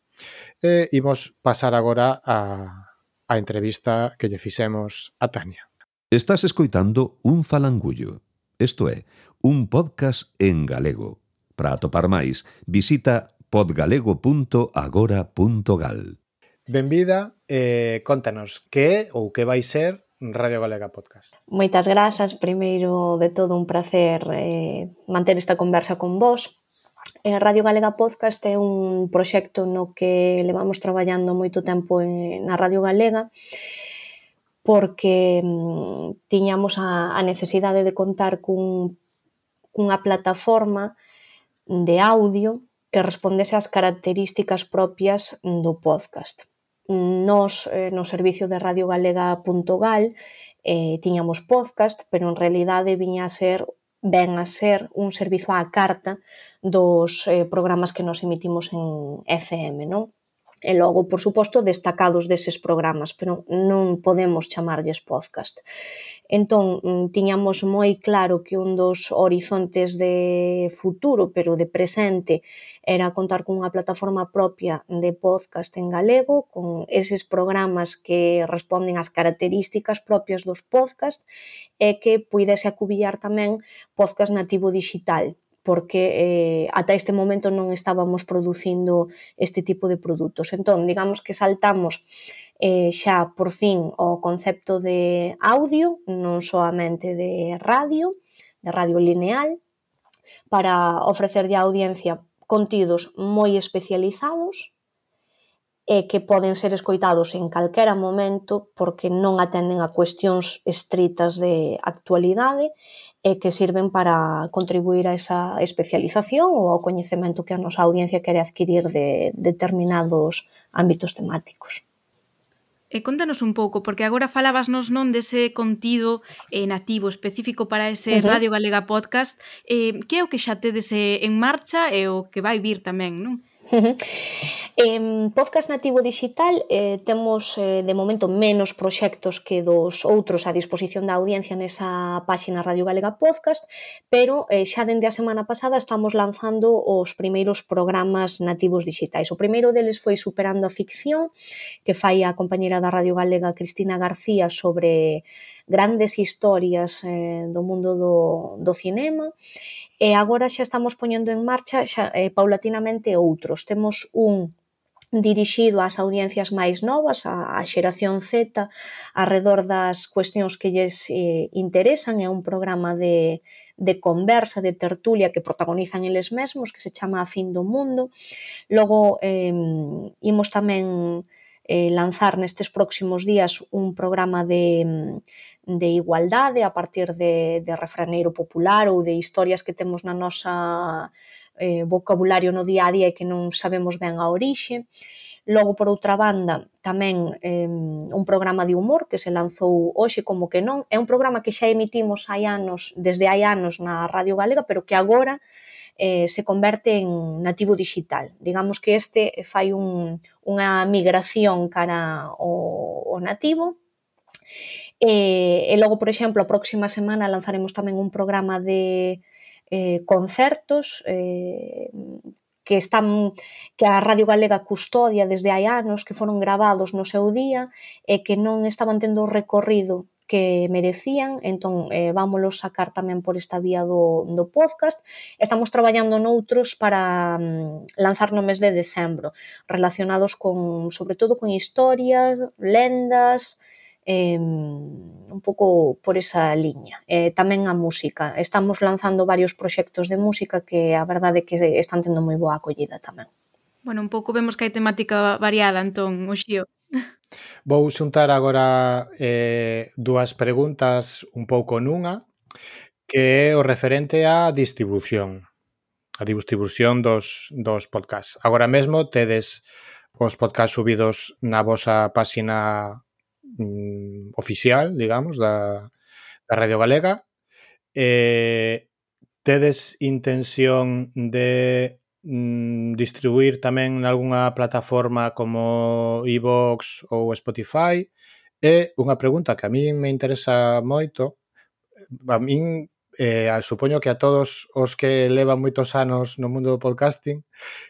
E imos pasar agora a, a entrevista que lle fixemos a Tania. Estás escoitando Un Falangullo, isto é, un podcast en galego, Para atopar máis, visita podgalego.agora.gal. Benvida, eh, contanos que é ou que vai ser Radio Galega Podcast. Moitas grazas, primeiro de todo un placer eh, manter esta conversa con vos. Eh, Radio Galega Podcast é un proxecto no que levamos traballando moito tempo en, na Radio Galega porque mm, tiñamos a, a necesidade de contar cun, cunha plataforma que de audio que respondese ás características propias do podcast. Nos, eh, no servicio de radiogalega.gal, eh, tiñamos podcast, pero en realidade viña a ser ven a ser un servizo á carta dos eh, programas que nos emitimos en FM, non? e logo, por suposto, destacados deses programas, pero non podemos chamarlles podcast. Entón, mm, tiñamos moi claro que un dos horizontes de futuro, pero de presente, era contar cunha plataforma propia de podcast en galego, con eses programas que responden ás características propias dos podcast, e que puidese acubillar tamén podcast nativo digital, porque eh, ata este momento non estábamos producindo este tipo de produtos. Entón, digamos que saltamos eh, xa por fin o concepto de audio, non soamente de radio, de radio lineal, para ofrecerlle á audiencia contidos moi especializados, e que poden ser escoitados en calquera momento porque non atenden a cuestións estritas de actualidade e que sirven para contribuir a esa especialización ou ao coñecemento que a nosa audiencia quere adquirir de determinados ámbitos temáticos. E contanos un pouco, porque agora falabasnos non dese contido eh, nativo específico para ese uh -huh. Radio Galega Podcast, eh, que é o que xa tedes eh, en marcha e o que vai vir tamén, non? en podcast nativo digital eh, temos eh, de momento menos proxectos que dos outros a disposición da audiencia nesa páxina Radio Galega Podcast, pero eh, xa dende a semana pasada estamos lanzando os primeiros programas nativos digitais. O primeiro deles foi Superando a ficción, que fai a compañera da Radio Galega Cristina García sobre grandes historias eh, do mundo do, do cinema. E E agora xa estamos poñendo en marcha xa, eh, paulatinamente outros. Temos un dirixido ás audiencias máis novas, a, a xeración Z, arredor das cuestións que lles eh, interesan, é un programa de, de conversa, de tertulia que protagonizan eles mesmos, que se chama A fin do mundo. Logo, eh, imos tamén eh, lanzar nestes próximos días un programa de, mm, de igualdade a partir de, de refraneiro popular ou de historias que temos na nosa eh, vocabulario no día a día e que non sabemos ben a orixe. Logo, por outra banda, tamén eh, un programa de humor que se lanzou hoxe como que non. É un programa que xa emitimos hai anos, desde hai anos na Radio Galega, pero que agora eh, se converte en nativo digital. Digamos que este fai un, unha migración cara ao, ao nativo E, e logo, por exemplo, a próxima semana lanzaremos tamén un programa de eh, concertos eh, que están que a Radio Galega custodia desde hai anos, que foron gravados no seu día e que non estaban tendo recorrido que merecían, entón eh, vámonos sacar tamén por esta vía do, do podcast. Estamos traballando noutros para mm, lanzar no mes de decembro, relacionados con, sobre todo con historias, lendas, eh, un pouco por esa liña. Eh, tamén a música. Estamos lanzando varios proxectos de música que a verdade é que están tendo moi boa acollida tamén. Bueno, un pouco vemos que hai temática variada, entón, o xío. Vou xuntar agora eh, dúas preguntas un pouco nunha, que é o referente á distribución, a distribución dos, dos podcasts. Agora mesmo tedes os podcasts subidos na vosa páxina mm, oficial, digamos, da, da Radio Galega. Eh, tedes intención de mm, distribuir tamén nalgúna plataforma como iVoox ou Spotify. É unha pregunta que a min me interesa moito. A min eh, supoño que a todos os que levan moitos anos no mundo do podcasting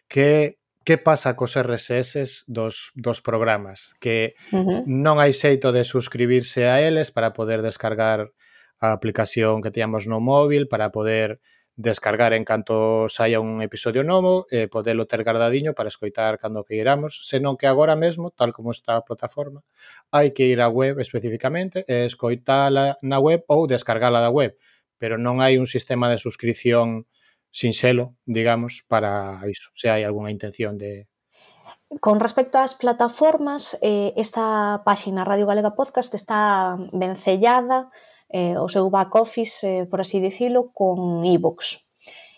que que pasa cos RSS dos, dos programas que uh -huh. non hai xeito de suscribirse a eles para poder descargar a aplicación que teñamos no móvil para poder descargar en canto saia un episodio novo e podelo ter guardadiño para escoitar cando que iramos, senón que agora mesmo, tal como está a plataforma, hai que ir á web especificamente e escoitala na web ou descargala da web, pero non hai un sistema de suscripción sinxelo, digamos, para iso, se hai algunha intención de, Con respecto ás plataformas, eh, esta páxina Radio Galega Podcast está vencellada eh, o seu back office, eh, por así dicilo, con iVoox.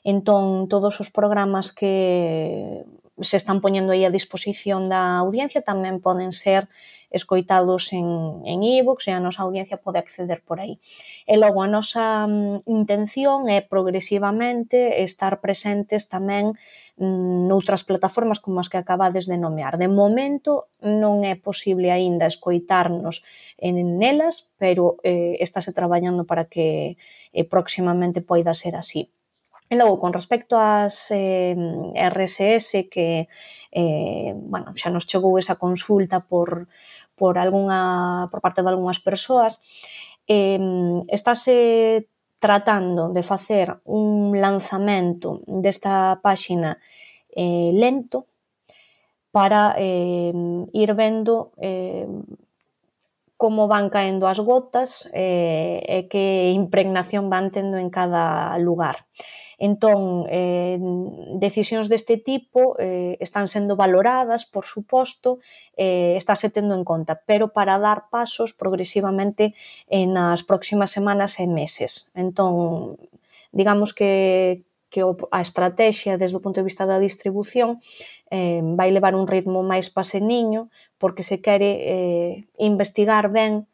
Entón, todos os programas que se están poñendo aí a disposición da audiencia tamén poden ser escoitados en, en e-books e a nosa audiencia pode acceder por aí. E logo a nosa mm, intención é progresivamente estar presentes tamén mm, noutras plataformas como as que acabades de nomear. De momento non é posible aínda escoitarnos en nelas, pero eh, estáse traballando para que eh, próximamente poida ser así. E logo, con respecto ás eh, RSS que eh, bueno, xa nos chegou esa consulta por, por algunha por parte de algunhas persoas, eh, estáse tratando de facer un lanzamento desta páxina eh, lento para eh, ir vendo eh, como van caendo as gotas eh, e que impregnación van tendo en cada lugar. Entón, eh, decisións deste tipo eh, están sendo valoradas, por suposto, eh, estáse tendo en conta, pero para dar pasos progresivamente eh, nas próximas semanas e meses. Entón, digamos que que a estrategia desde o punto de vista da distribución eh, vai levar un ritmo máis paseniño porque se quere eh, investigar ben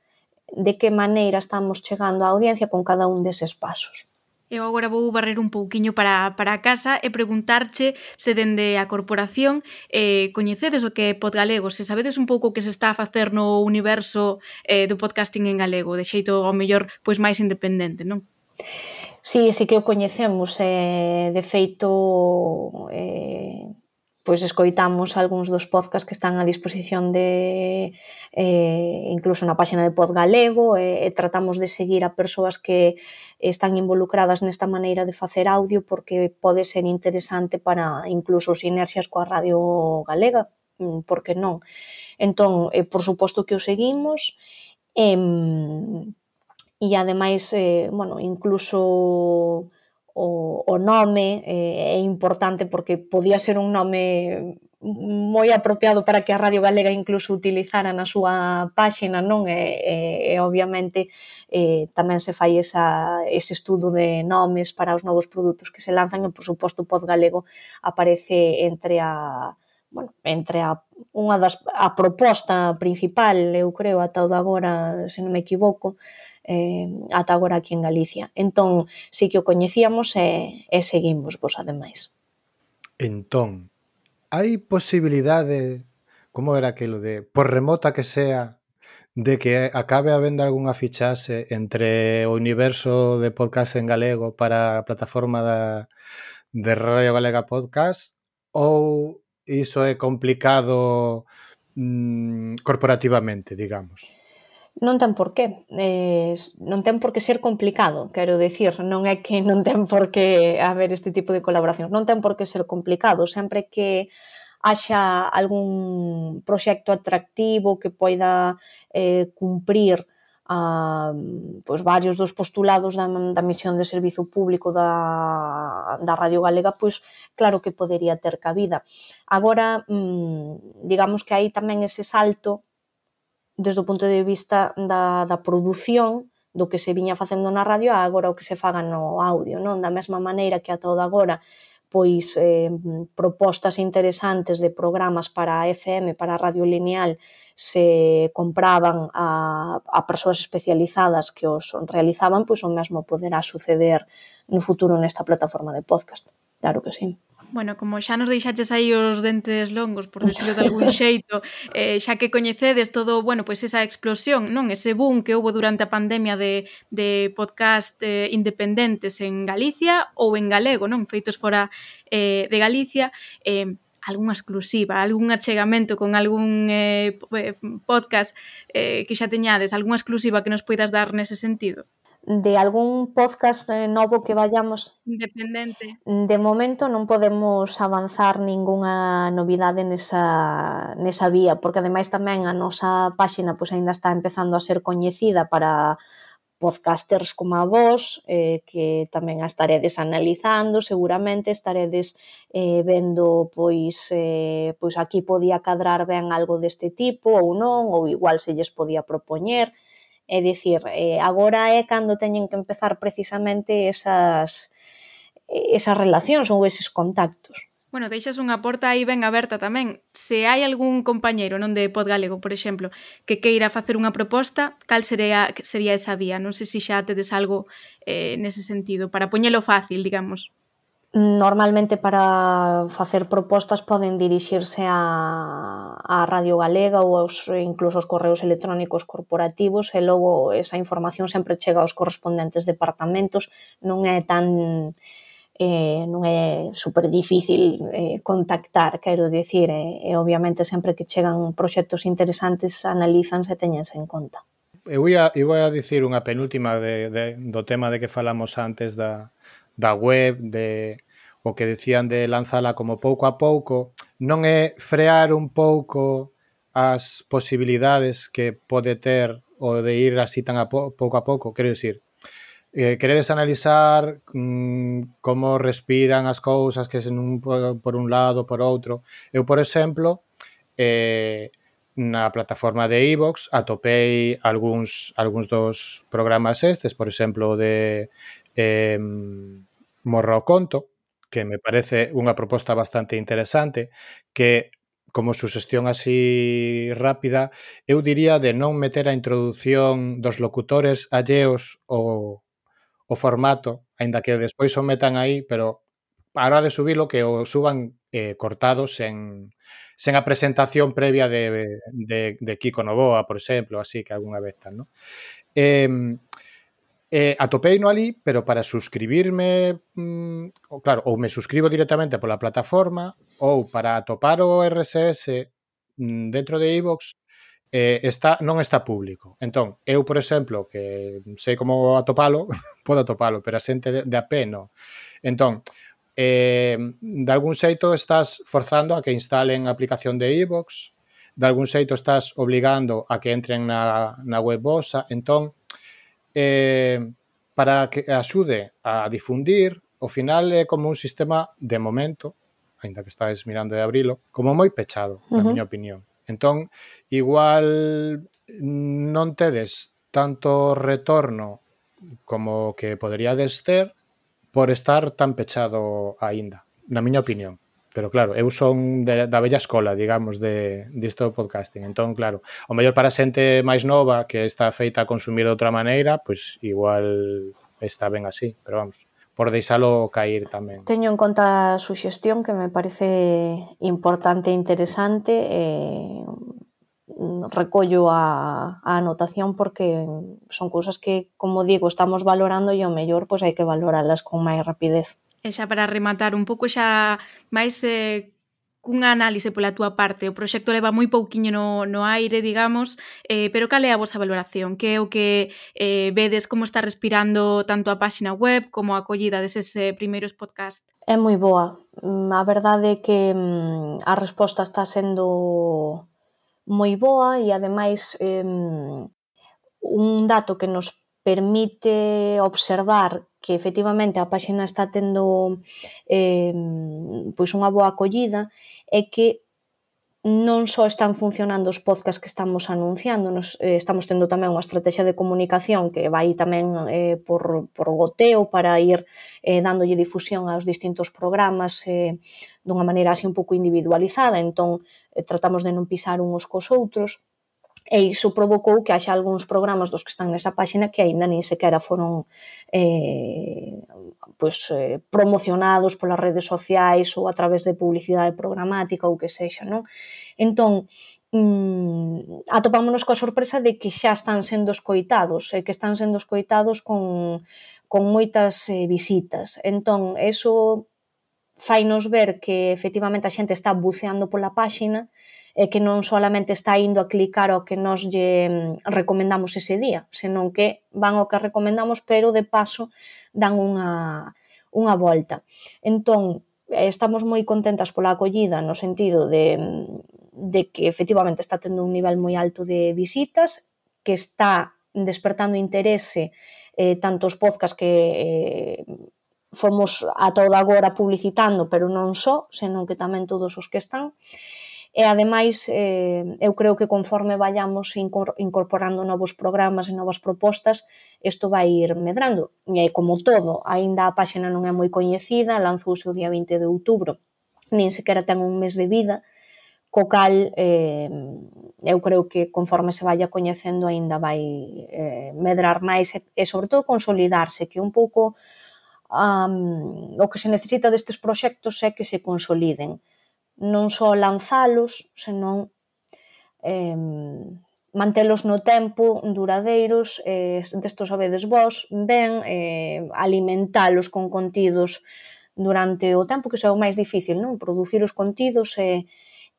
de que maneira estamos chegando á audiencia con cada un deses pasos. Eu agora vou barrer un pouquiño para, para a casa e preguntarche se dende a corporación eh, coñecedes o que é Podgalego, se sabedes un pouco o que se está a facer no universo eh, do podcasting en galego, de xeito ao mellor pois máis independente, non? Sí, sí que o coñecemos, eh, de feito eh, pois escoitamos algúns dos podcasts que están a disposición de eh, incluso na páxina de Pod Galego e, e tratamos de seguir a persoas que están involucradas nesta maneira de facer audio porque pode ser interesante para incluso sinerxias coa radio galega, mm, porque non. Entón, eh, por suposto que o seguimos e, eh, e ademais, eh, bueno, incluso o, o nome eh, é importante porque podía ser un nome moi apropiado para que a Radio Galega incluso utilizara na súa páxina, non? E, e, e obviamente eh, tamén se fai esa, ese estudo de nomes para os novos produtos que se lanzan e, por suposto, o Pod Galego aparece entre a bueno, entre a, unha das, a proposta principal, eu creo, ata o de agora, se non me equivoco, eh, ata agora aquí en Galicia. Entón, sí que o coñecíamos e, e seguimos vos ademais. Entón, hai posibilidade, como era aquilo de, por remota que sea, de que acabe habendo algunha fichase entre o universo de podcast en galego para a plataforma da, de Radio Galega Podcast ou iso é complicado mm, corporativamente, digamos? non ten por qué eh, non ten por que ser complicado quero dicir, non é que non ten por que haber este tipo de colaboracións non ten por que ser complicado sempre que haxa algún proxecto atractivo que poida eh, cumprir a, pois, varios dos postulados da, da misión de servizo público da, da Radio Galega, pois claro que podería ter cabida. Agora, mm, digamos que aí tamén ese salto desde o punto de vista da, da produción do que se viña facendo na radio a agora o que se faga no audio, non? Da mesma maneira que a toda agora pois eh, propostas interesantes de programas para a FM, para a radio lineal, se compraban a, a persoas especializadas que os realizaban, pois o mesmo poderá suceder no futuro nesta plataforma de podcast. Claro que sí bueno, como xa nos deixaches aí os dentes longos, por decirlo de algún xeito, eh, xa que coñecedes todo, bueno, pois esa explosión, non? Ese boom que houve durante a pandemia de, de podcast eh, independentes en Galicia ou en galego, non? Feitos fora eh, de Galicia, eh, algunha exclusiva, algún achegamento con algún eh, eh podcast eh, que xa teñades, algunha exclusiva que nos poidas dar nese sentido? de algún podcast eh, novo que vayamos independente. De momento non podemos avanzar ningunha novidade nesa, nesa vía, porque ademais tamén a nosa páxina pois aínda está empezando a ser coñecida para podcasters como a vos, eh, que tamén a estaredes analizando, seguramente estaredes eh, vendo pois eh, pois aquí podía cadrar ben algo deste tipo ou non, ou igual se lles podía propoñer. Eh, É dicir, eh, agora é cando teñen que empezar precisamente esas, esas relacións ou eses contactos. Bueno, deixas unha porta aí ben aberta tamén. Se hai algún compañeiro non de Podgalego, por exemplo, que queira facer unha proposta, cal sería, sería esa vía? Non sei se xa tedes algo eh, nese sentido, para poñelo fácil, digamos. Normalmente para facer propostas poden dirixirse a, a Radio Galega ou aos, incluso aos correos electrónicos corporativos e logo esa información sempre chega aos correspondentes departamentos. Non é tan eh, non é super difícil eh, contactar, quero dicir, eh, e obviamente sempre que chegan proxectos interesantes analízanse e teñense en conta. Eu ia, eu ia dicir unha penúltima de, de, do tema de que falamos antes da, da web, de o que decían de lanzala como pouco a pouco, non é frear un pouco as posibilidades que pode ter o de ir así tan a po, pouco a pouco, quero dicir, eh, queredes analizar mm, como respiran as cousas que sen un, por un lado, por outro. Eu, por exemplo, eh, na plataforma de iVox atopei algúns, algúns dos programas estes, por exemplo, de eh, Morra o Conto, que me parece unha proposta bastante interesante, que como suxestión así rápida, eu diría de non meter a introducción dos locutores alleos o, o formato, aínda que despois o metan aí, pero a hora de subilo que o suban eh, cortados sen, sen a presentación previa de, de, de Kiko Novoa, por exemplo, así que algunha vez tal, non? Eh, Eh, atopeino ali, pero para suscribirme, mmm, claro, ou me suscribo directamente pola plataforma, ou para atopar o RSS mm, dentro de iVox, eh, está, non está público. Entón, eu, por exemplo, que sei como atopalo, podo atopalo, pero a xente de, de a pé non. Entón, eh, de algún xeito estás forzando a que instalen a aplicación de iVox, de algún xeito estás obligando a que entren na, na web vosa, entón, eh, para que axude a difundir, ao final é como un sistema de momento, aínda que estáis mirando de abrilo, como moi pechado, na uh -huh. miña opinión. Entón, igual non tedes tanto retorno como que poderíades ter por estar tan pechado aínda, na miña opinión. Pero claro, eu son de, da bella escola, digamos, de disto podcasting. Entón, claro, o mellor para xente máis nova que está feita a consumir de outra maneira, pois igual está ben así, pero vamos, por deixalo cair tamén. Teño en conta a suxestión que me parece importante e interesante e recollo a, a anotación porque son cousas que, como digo, estamos valorando e o mellor pois hai que valoralas con máis rapidez. E xa para rematar un pouco xa máis eh, cunha análise pola túa parte. O proxecto leva moi pouquiño no, no aire, digamos, eh, pero cal é a vosa valoración? Que é o que eh, vedes como está respirando tanto a páxina web como a acollida deses eh, primeiros podcast? É moi boa. Mm, a verdade é que mm, a resposta está sendo moi boa e ademais eh, un dato que nos permite observar que efectivamente a páxina está tendo eh, pois unha boa acollida e que non só están funcionando os podcast que estamos anunciando, nos, eh, estamos tendo tamén unha estrategia de comunicación que vai tamén eh, por, por goteo para ir eh, dándolle difusión aos distintos programas eh, dunha maneira así un pouco individualizada, entón eh, tratamos de non pisar uns cos outros, e iso provocou que haxa algúns programas dos que están nesa páxina que aínda nin sequera foron eh, pues, eh, promocionados polas redes sociais ou a través de publicidade programática ou que sexa, non? Entón, mm, atopámonos coa sorpresa de que xa están sendo escoitados, e que están sendo escoitados con, con moitas eh, visitas. Entón, eso fainos ver que efectivamente a xente está buceando pola páxina, e que non solamente está indo a clicar ao que nos lle mm, recomendamos ese día, senón que van ao que recomendamos, pero de paso dan unha, unha volta. Entón, eh, estamos moi contentas pola acollida no sentido de, mm, de que efectivamente está tendo un nivel moi alto de visitas, que está despertando interese eh, tantos podcast que eh, fomos a todo agora publicitando, pero non só, senón que tamén todos os que están. E ademais, eh, eu creo que conforme vayamos incorporando novos programas e novas propostas, isto vai ir medrando. E como todo, aínda a páxina non é moi coñecida, lanzouse o día 20 de outubro, nin sequera ten un mes de vida, co cal eh, eu creo que conforme se vaya coñecendo aínda vai eh, medrar máis e, e sobre todo consolidarse, que un pouco um, o que se necesita destes proxectos é que se consoliden non só lanzalos, senón eh, mantelos no tempo duradeiros, eh, desto sabedes vós, ben eh, alimentalos con contidos durante o tempo, que xa é o máis difícil, non? Producir os contidos e,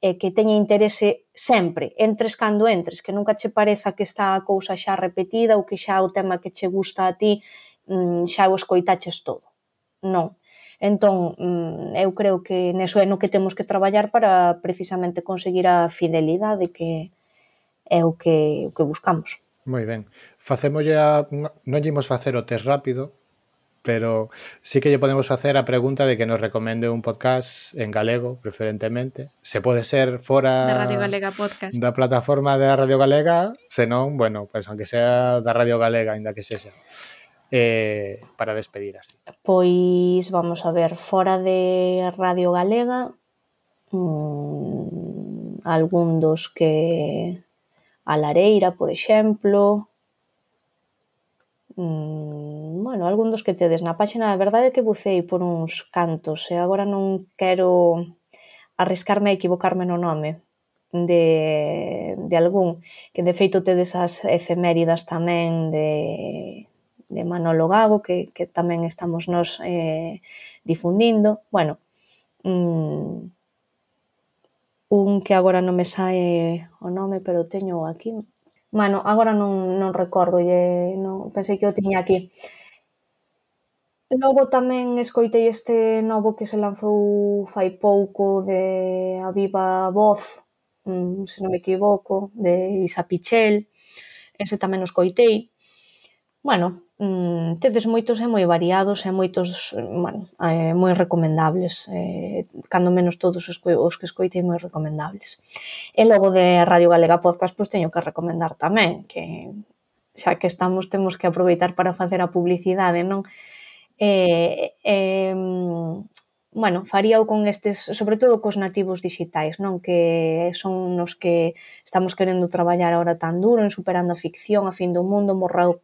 e que teña interese sempre, entres cando entres, que nunca che pareza que está a cousa xa repetida ou que xa o tema que che gusta a ti mm, xa o escoitaches todo. Non, Entón, mm, eu creo que neso é no que temos que traballar para precisamente conseguir a fidelidade que é o que, o que buscamos. Moi ben. Facémolle a... Non lle imos facer o test rápido, pero sí que lle podemos facer a pregunta de que nos recomende un podcast en galego, preferentemente. Se pode ser fora da Radio Galega Podcast. Da plataforma da Radio Galega, senón, bueno, pues aunque sea da Radio Galega, ainda que sexa eh, para despedir así. Pois vamos a ver, fora de Radio Galega mmm, algún dos que a Lareira, por exemplo mmm, bueno, algún dos que tedes na páxina, a verdade é que bucei por uns cantos e agora non quero arriscarme a equivocarme no nome de, de algún que de feito tedes as efeméridas tamén de de Manolo Gago, que, que tamén estamos nos eh, difundindo. Bueno, mm, un que agora non me sae o nome, pero teño aquí. Mano, agora non, non recordo, lle, non, pensei que o tiña aquí. Logo tamén escoitei este novo que se lanzou fai pouco de A Viva Voz, mm, se non me equivoco, de Isa Pichel. Ese tamén o escoitei. Bueno, mm, tedes moitos e moi variados e moitos bueno, eh, moi recomendables eh, cando menos todos os, os que escoitei moi recomendables. E logo de Radio Galega Podcast pois teño que recomendar tamén que xa que estamos temos que aproveitar para facer a publicidade non? Eh, eh, bueno, faríao con estes, sobre todo cos nativos digitais, non? Que son nos que estamos querendo traballar agora tan duro en superando a ficción, a fin do mundo, morreu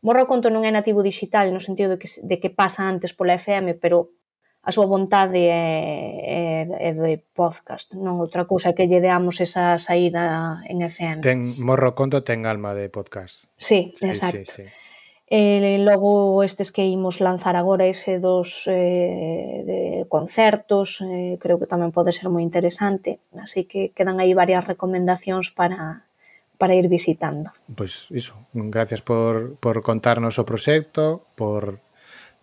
Morro Conto non é nativo digital no sentido de que, de que pasa antes pola FM, pero a súa vontade é, é, é de podcast, non outra cousa que lle deamos esa saída en FM. Ten Morro Conto ten alma de podcast. Sí, sí exacto. Sí, sí. E logo estes que imos lanzar agora ese dos eh, de concertos, eh, creo que tamén pode ser moi interesante, así que quedan aí varias recomendacións para para ir visitando. Pois iso, gracias por, por contarnos o proxecto, por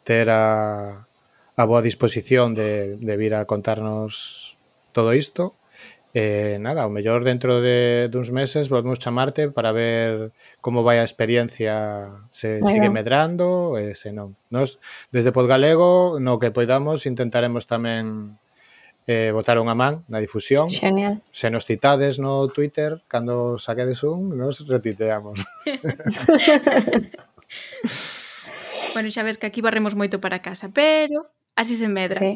ter a, a boa disposición de, de vir a contarnos todo isto. Eh, nada, o mellor dentro de duns meses volvemos chamarte para ver como vai a experiencia se bueno. sigue medrando e se non. Nos, desde Podgalego, no que poidamos, intentaremos tamén eh, botaron a man na difusión. Genial. Se nos citades no Twitter, cando saquedes un, nos retiteamos. bueno, xa ves que aquí barremos moito para casa, pero así se medra. Sí,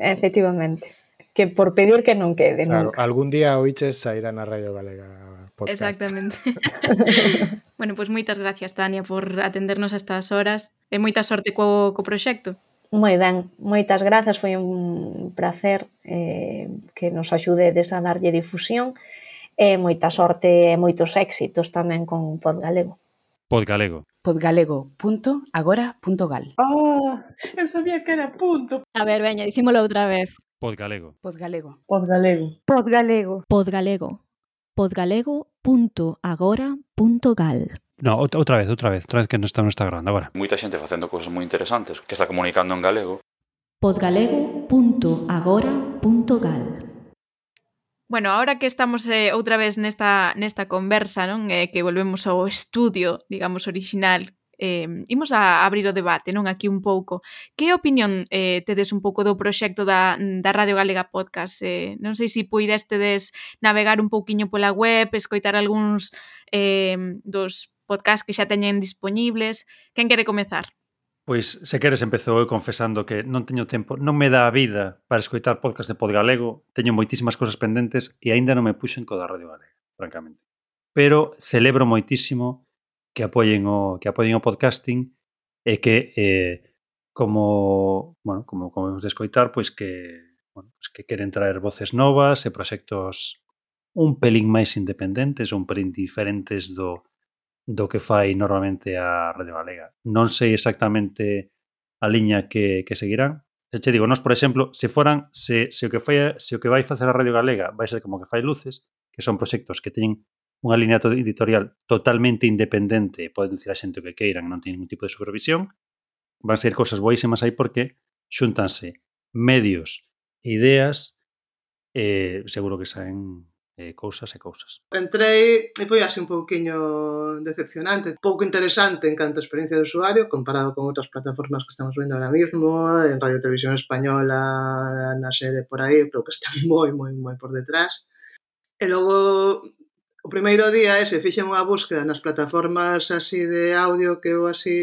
efectivamente. Que por pedir que non quede claro, nunca. Algún día oiches sairá na Radio Galega podcast. Exactamente. bueno, pois pues moitas gracias, Tania, por atendernos a estas horas e moita sorte co, co proxecto. Moi ben, moitas grazas, foi un placer eh, que nos axudedes a darlle difusión e moita sorte e moitos éxitos tamén con Podgalego. Podgalego. Podgalego.agora.gal Oh, ah, eu sabía que era punto. A ver, veña, dicímolo outra vez. Podgalego. Podgalego. Podgalego. Podgalego. Podgalego. Podgalego.agora.gal No, outra vez, outra vez, outra vez que non está, non está grabando agora. Moita xente facendo cousas moi interesantes que está comunicando en galego. podgalego.agora.gal Bueno, ahora que estamos eh, outra vez nesta, nesta conversa, non eh, que volvemos ao estudio, digamos, original, eh, imos a abrir o debate, non aquí un pouco. Que opinión eh, tedes un pouco do proxecto da, da Radio Galega Podcast? Eh, non sei se puidestedes navegar un pouquiño pola web, escoitar algúns eh, dos podcast que xa teñen disponibles. Quen quere comezar? Pois, se queres, empezo eu confesando que non teño tempo, non me dá a vida para escoitar podcast de Podgalego, teño moitísimas cosas pendentes e aínda non me puxen co da Radio Galega, francamente. Pero celebro moitísimo que apoien o que apoien o podcasting e que eh, como, bueno, como como vemos de escoitar, pois que bueno, pois que queren traer voces novas e proxectos un pelín máis independentes, un pelín diferentes do do que fai normalmente a Radio Galega. Non sei exactamente a liña que, que seguirán. Se che digo, nos, por exemplo, se foran, se, se, o que fai, se o que vai facer a Radio Galega vai ser como que fai luces, que son proxectos que teñen unha liña editorial totalmente independente, poden dicir a xente o que queiran, non teñen ningún tipo de supervisión, van ser cousas boísimas aí porque xuntanse medios e ideas, eh, seguro que saen eh, cousas e cousas. Entrei e foi así un pouquiño decepcionante, pouco interesante en canto a experiencia de usuario comparado con outras plataformas que estamos vendo ahora mismo, en Radio Televisión Española, na sede por aí, creo que está moi, moi, moi por detrás. E logo, o primeiro día ese, fixen unha búsqueda nas plataformas así de audio que eu así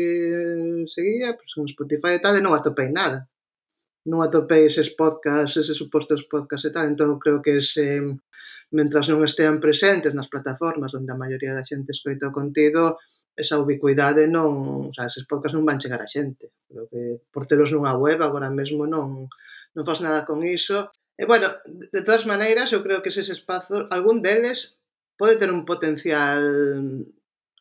seguía, pues, en Spotify e tal, e non atopei nada non atopei eses podcasts, eses supostos podcasts e tal, entón creo que ese mentras non estean presentes nas plataformas onde a maioría da xente escoita o contido, esa ubicuidade non, o sea, eses podcast non van chegar a xente. Creo que por telos nunha web agora mesmo non non faz nada con iso. E bueno, de todas maneiras, eu creo que eses espazos, algún deles pode ter un potencial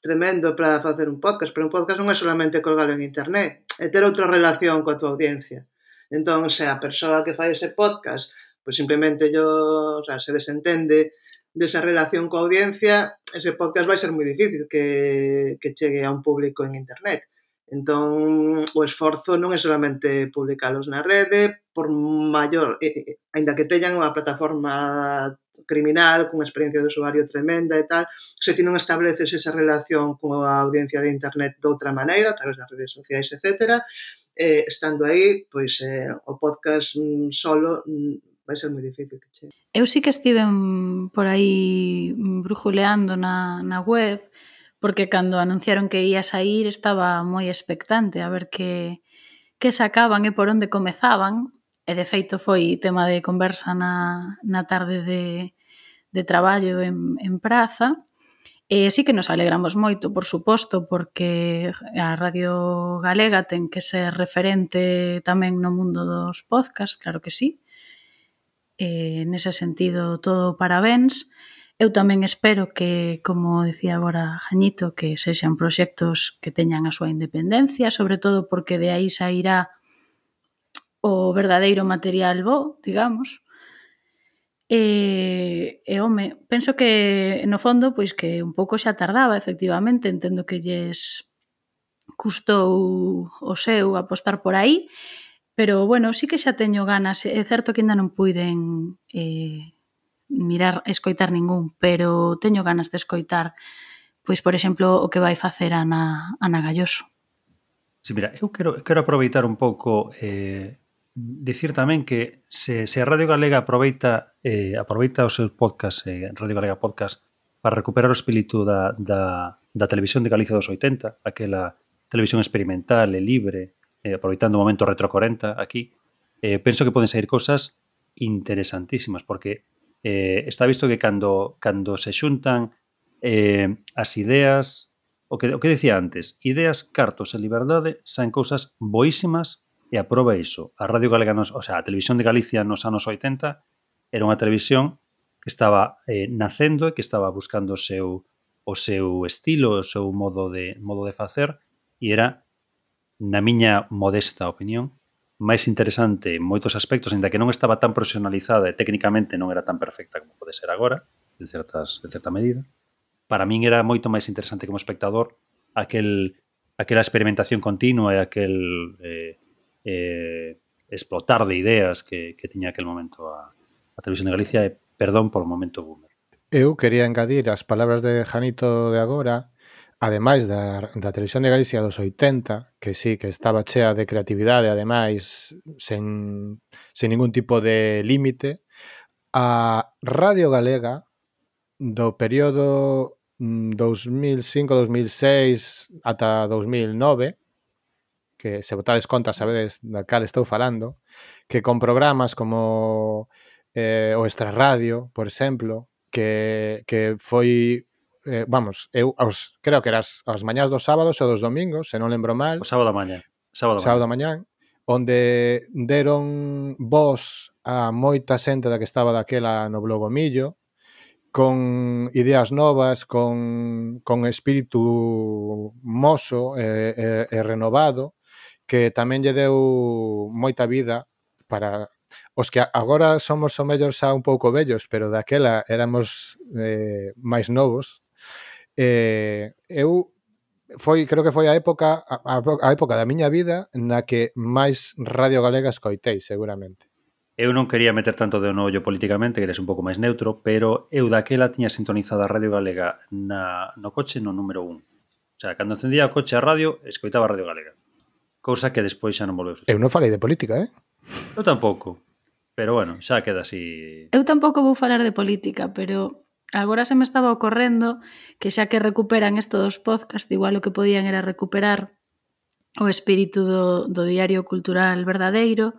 tremendo para facer un podcast, pero un podcast non é solamente colgalo en internet, é ter outra relación coa tua audiencia. Entón, se a persoa que fai ese podcast Pois simplemente yo, o sea, se desentende desa relación coa audiencia, ese podcast vai ser moi difícil que, que chegue a un público en internet. Entón, o esforzo non é solamente publicalos na rede, por maior, eh, eh, ainda que teñan unha plataforma criminal, cunha experiencia de usuario tremenda e tal, se ti non estableces esa relación coa audiencia de internet de outra maneira, a través das redes sociais, etc., eh, estando aí, pois eh, o podcast mm, solo mm, vai ser moi difícil que chegue. Eu sí que estive por aí brujuleando na, na web, porque cando anunciaron que ia sair estaba moi expectante a ver que, que sacaban e por onde comezaban, e de feito foi tema de conversa na, na tarde de, de traballo en, en Praza, E sí que nos alegramos moito, por suposto, porque a Radio Galega ten que ser referente tamén no mundo dos podcasts, claro que sí eh, nese sentido todo parabéns. Eu tamén espero que, como decía agora Jañito, que sexan proxectos que teñan a súa independencia, sobre todo porque de aí sairá o verdadeiro material bo, digamos. E, e home, penso que no fondo pois que un pouco xa tardaba, efectivamente, entendo que lles custou o seu apostar por aí, Pero, bueno, sí que xa teño ganas. É certo que ainda non puiden eh, mirar, escoitar ningún, pero teño ganas de escoitar, pois, por exemplo, o que vai facer Ana, Ana Galloso. Sí, mira, eu quero, quero aproveitar un pouco eh, dicir tamén que se, se a Radio Galega aproveita eh, aproveita os seus podcast, eh, Radio Galega Podcast, para recuperar o espírito da, da, da televisión de Galicia dos 80, aquela televisión experimental e libre, eh, aproveitando o momento retro 40 aquí, eh, penso que poden sair cosas interesantísimas, porque eh, está visto que cando, cando se xuntan eh, as ideas, o que, o que decía antes, ideas, cartos e liberdade, saen cousas boísimas e aproba iso. A Radio Galega, nos, o sea, a Televisión de Galicia nos anos 80 era unha televisión que estaba eh, nacendo e que estaba buscando o seu, o seu estilo, o seu modo de modo de facer e era na miña modesta opinión, máis interesante en moitos aspectos, ainda que non estaba tan profesionalizada e técnicamente non era tan perfecta como pode ser agora, de, certas, de certa medida, para min era moito máis interesante como espectador aquel aquela experimentación continua e aquel eh, eh, explotar de ideas que, que tiña aquel momento a, a Televisión de Galicia e perdón polo momento boomer. Eu quería engadir as palabras de Janito de agora ademais da, da televisión de Galicia dos 80, que sí, que estaba chea de creatividade, ademais, sen, sen ningún tipo de límite, a Radio Galega do período mm, 2005-2006 ata 2009, que se botades conta sabedes da cal estou falando, que con programas como eh, o Extra Radio, por exemplo, que, que foi eh, vamos, eu aos, creo que eras as mañás dos sábados ou dos domingos, se non lembro mal. O sábado mañá. Sábado, sábado mañá. Onde deron voz a moita xente da que estaba daquela no Blogo Millo, con ideas novas, con, con espírito mozo e, e, e renovado, que tamén lle deu moita vida para os que agora somos o mellor xa un pouco vellos, pero daquela éramos eh, máis novos eh, eu foi, creo que foi a época a, a época da miña vida na que máis Radio Galega escoitei, seguramente. Eu non quería meter tanto de no ollo políticamente, que eres un pouco máis neutro, pero eu daquela tiña sintonizada a Radio Galega na, no coche no número 1. O sea, cando encendía o coche a radio, escoitaba a Radio Galega. Cousa que despois xa non volveu suceder. Eu non falei de política, eh? Eu tampouco. Pero bueno, xa queda así... Eu tampouco vou falar de política, pero Agora se me estaba ocorrendo que xa que recuperan isto dos podcast, igual o que podían era recuperar o espírito do, do diario cultural verdadeiro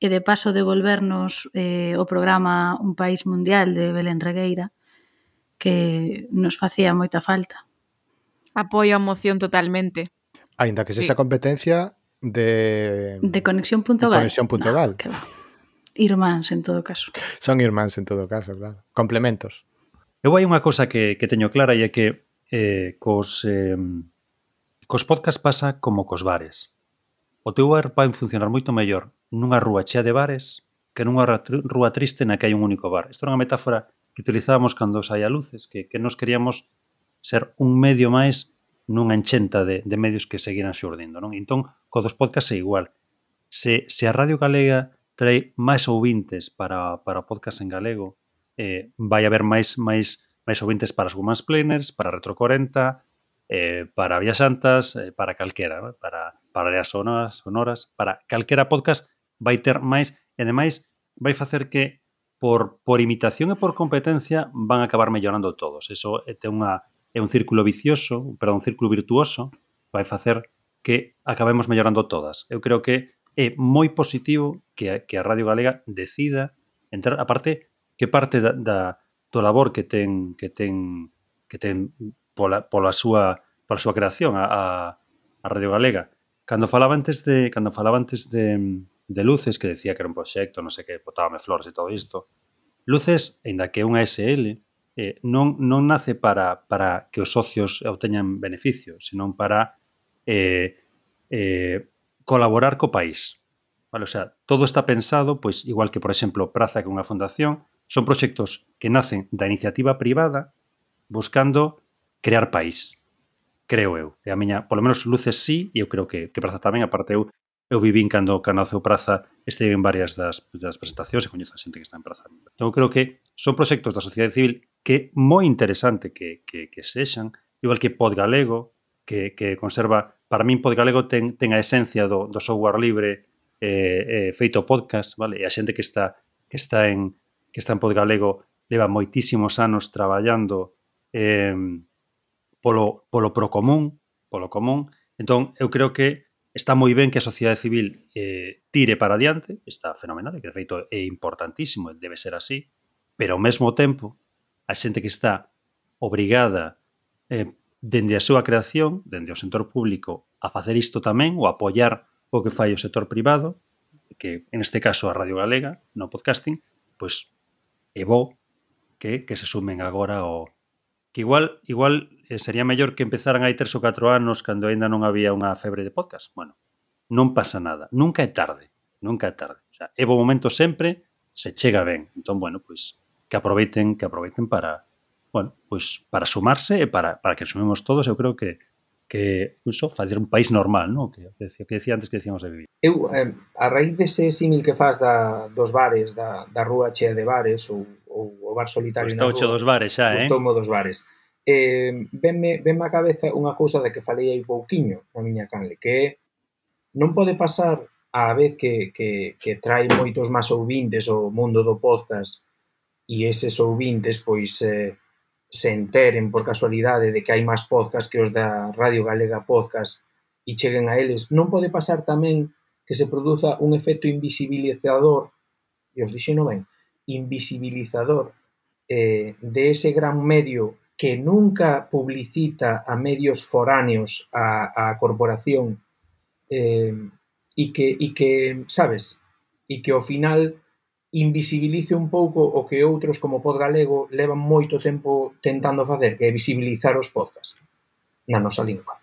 e de paso devolvernos eh, o programa Un País Mundial de Belén Regueira que nos facía moita falta. Apoio a moción totalmente. Ainda que sexa sí. competencia de... De conexión.gal. Conexión.gal. Ah, no. Irmáns, en todo caso. Son irmáns, en todo caso, claro. Complementos. Eu hai unha cosa que, que teño clara e é que eh, cos, eh, cos podcast pasa como cos bares. O teu bar vai funcionar moito mellor nunha rúa chea de bares que nunha rúa triste na que hai un único bar. Isto é unha metáfora que utilizábamos cando saía luces, que, que nos queríamos ser un medio máis nunha enchenta de, de medios que seguiran xurdindo. Non? Entón, co dos podcast é igual. Se, se a Radio Galega trae máis ouvintes para, para o podcast en galego, eh, vai haber máis máis máis ouvintes para as Women's Planers, para Retro 40, eh, para Viaxantas, eh, para calquera, ¿no? para, para áreas sonoras, sonoras, para calquera podcast vai ter máis e ademais vai facer que por, por imitación e por competencia van a acabar mellorando todos. Eso é unha é un círculo vicioso, perdón, un círculo virtuoso, vai facer que acabemos mellorando todas. Eu creo que é moi positivo que, que a Radio Galega decida entrar, aparte, que parte da, da do labor que ten que ten que ten pola, pola súa pola súa creación a, a, a Radio Galega. Cando falaba antes de cando falaba antes de, de Luces que decía que era un proxecto, non sei que, botábame flores e todo isto. Luces, aínda que é unha SL, eh, non non nace para para que os socios obteñan beneficio, senón para eh, eh, colaborar co país. Vale, o sea, todo está pensado, pois igual que por exemplo Praza que é unha fundación, Son proxectos que nacen da iniciativa privada buscando crear país. Creo eu. E a miña, polo menos luces sí, e eu creo que, que Praza tamén, aparte eu, eu vivín cando, cando Praza, estive en varias das, das presentacións e coñezo a xente que está en Praza. Entón, eu creo que son proxectos da sociedade civil que moi interesante que, que, que sexan, igual que Pod Galego, que, que conserva, para min Pod Galego ten, ten a esencia do, do software libre eh, eh, feito podcast, vale? E a xente que está que está en, que está en Pod Galego leva moitísimos anos traballando eh, polo, polo procomún, polo común. Entón, eu creo que está moi ben que a sociedade civil eh, tire para adiante, está fenomenal, que de feito é importantísimo, debe ser así, pero ao mesmo tempo, a xente que está obrigada eh, dende a súa creación, dende o sector público, a facer isto tamén, ou a apoiar o que fai o sector privado, que en este caso a Radio Galega, no podcasting, pois e bo que, que se sumen agora o que igual igual eh, sería mellor que empezaran hai tres ou catro anos cando aínda non había unha febre de podcast. Bueno, non pasa nada, nunca é tarde, nunca é tarde. O sea, é bo momento sempre, se chega ben. Entón, bueno, pois que aproveiten, que aproveiten para bueno, pois para sumarse e para para que sumemos todos, eu creo que que iso facer un país normal, non? Que, que, que decía antes que decíamos de vivir. Eu, eh, a raíz dese símil que faz da, dos bares, da, da rúa chea de bares ou, ou o bar solitario Gustou na rúa, dos bares xa, eh? Gustoumo dos bares. Eh, venme, venme a cabeza unha cousa de que falei aí pouquiño na miña canle, que non pode pasar a vez que, que, que trai moitos máis ouvintes o mundo do podcast e eses ouvintes, pois, eh, se enteren por casualidade de que hai máis podcast que os da Radio Galega Podcast e cheguen a eles, non pode pasar tamén que se produza un efecto invisibilizador, e os dixen ben, invisibilizador eh, de ese gran medio que nunca publicita a medios foráneos a, a corporación eh, e que, e que, sabes, e que ao final invisibilice un pouco o que outros como Pod Galego levan moito tempo tentando facer, que é visibilizar os podcasts na nosa lingua.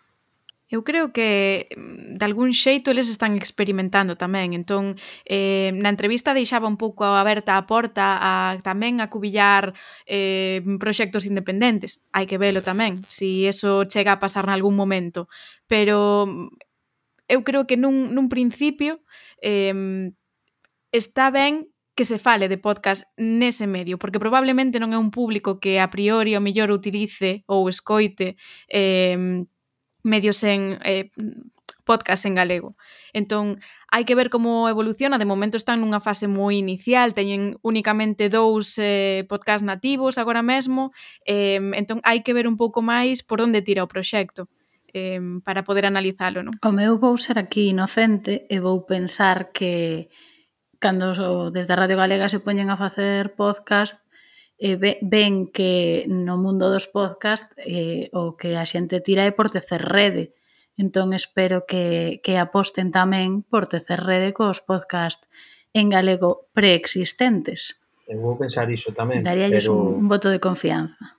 Eu creo que mm, de algún xeito eles están experimentando tamén. Entón, eh, na entrevista deixaba un pouco aberta a porta a tamén a cubillar eh, proxectos independentes. Hai que velo tamén, se si eso chega a pasar nalgún momento. Pero mm, eu creo que nun, nun principio eh, está ben que se fale de podcast nese medio, porque probablemente non é un público que a priori o mellor utilice ou escoite eh, medios en eh, podcast en galego. Entón, hai que ver como evoluciona, de momento están nunha fase moi inicial, teñen únicamente dous eh, podcast nativos agora mesmo, eh, entón hai que ver un pouco máis por onde tira o proxecto eh, para poder analizalo, non? O meu vou ser aquí inocente e vou pensar que cando desde a Radio Galega se poñen a facer podcast, eh, ven que no mundo dos podcast eh, o que a xente tira é por tecer rede. Entón espero que, que aposten tamén por tecer rede cos podcast en galego preexistentes. Eu vou pensar iso tamén. Daríalles pero... un voto de confianza.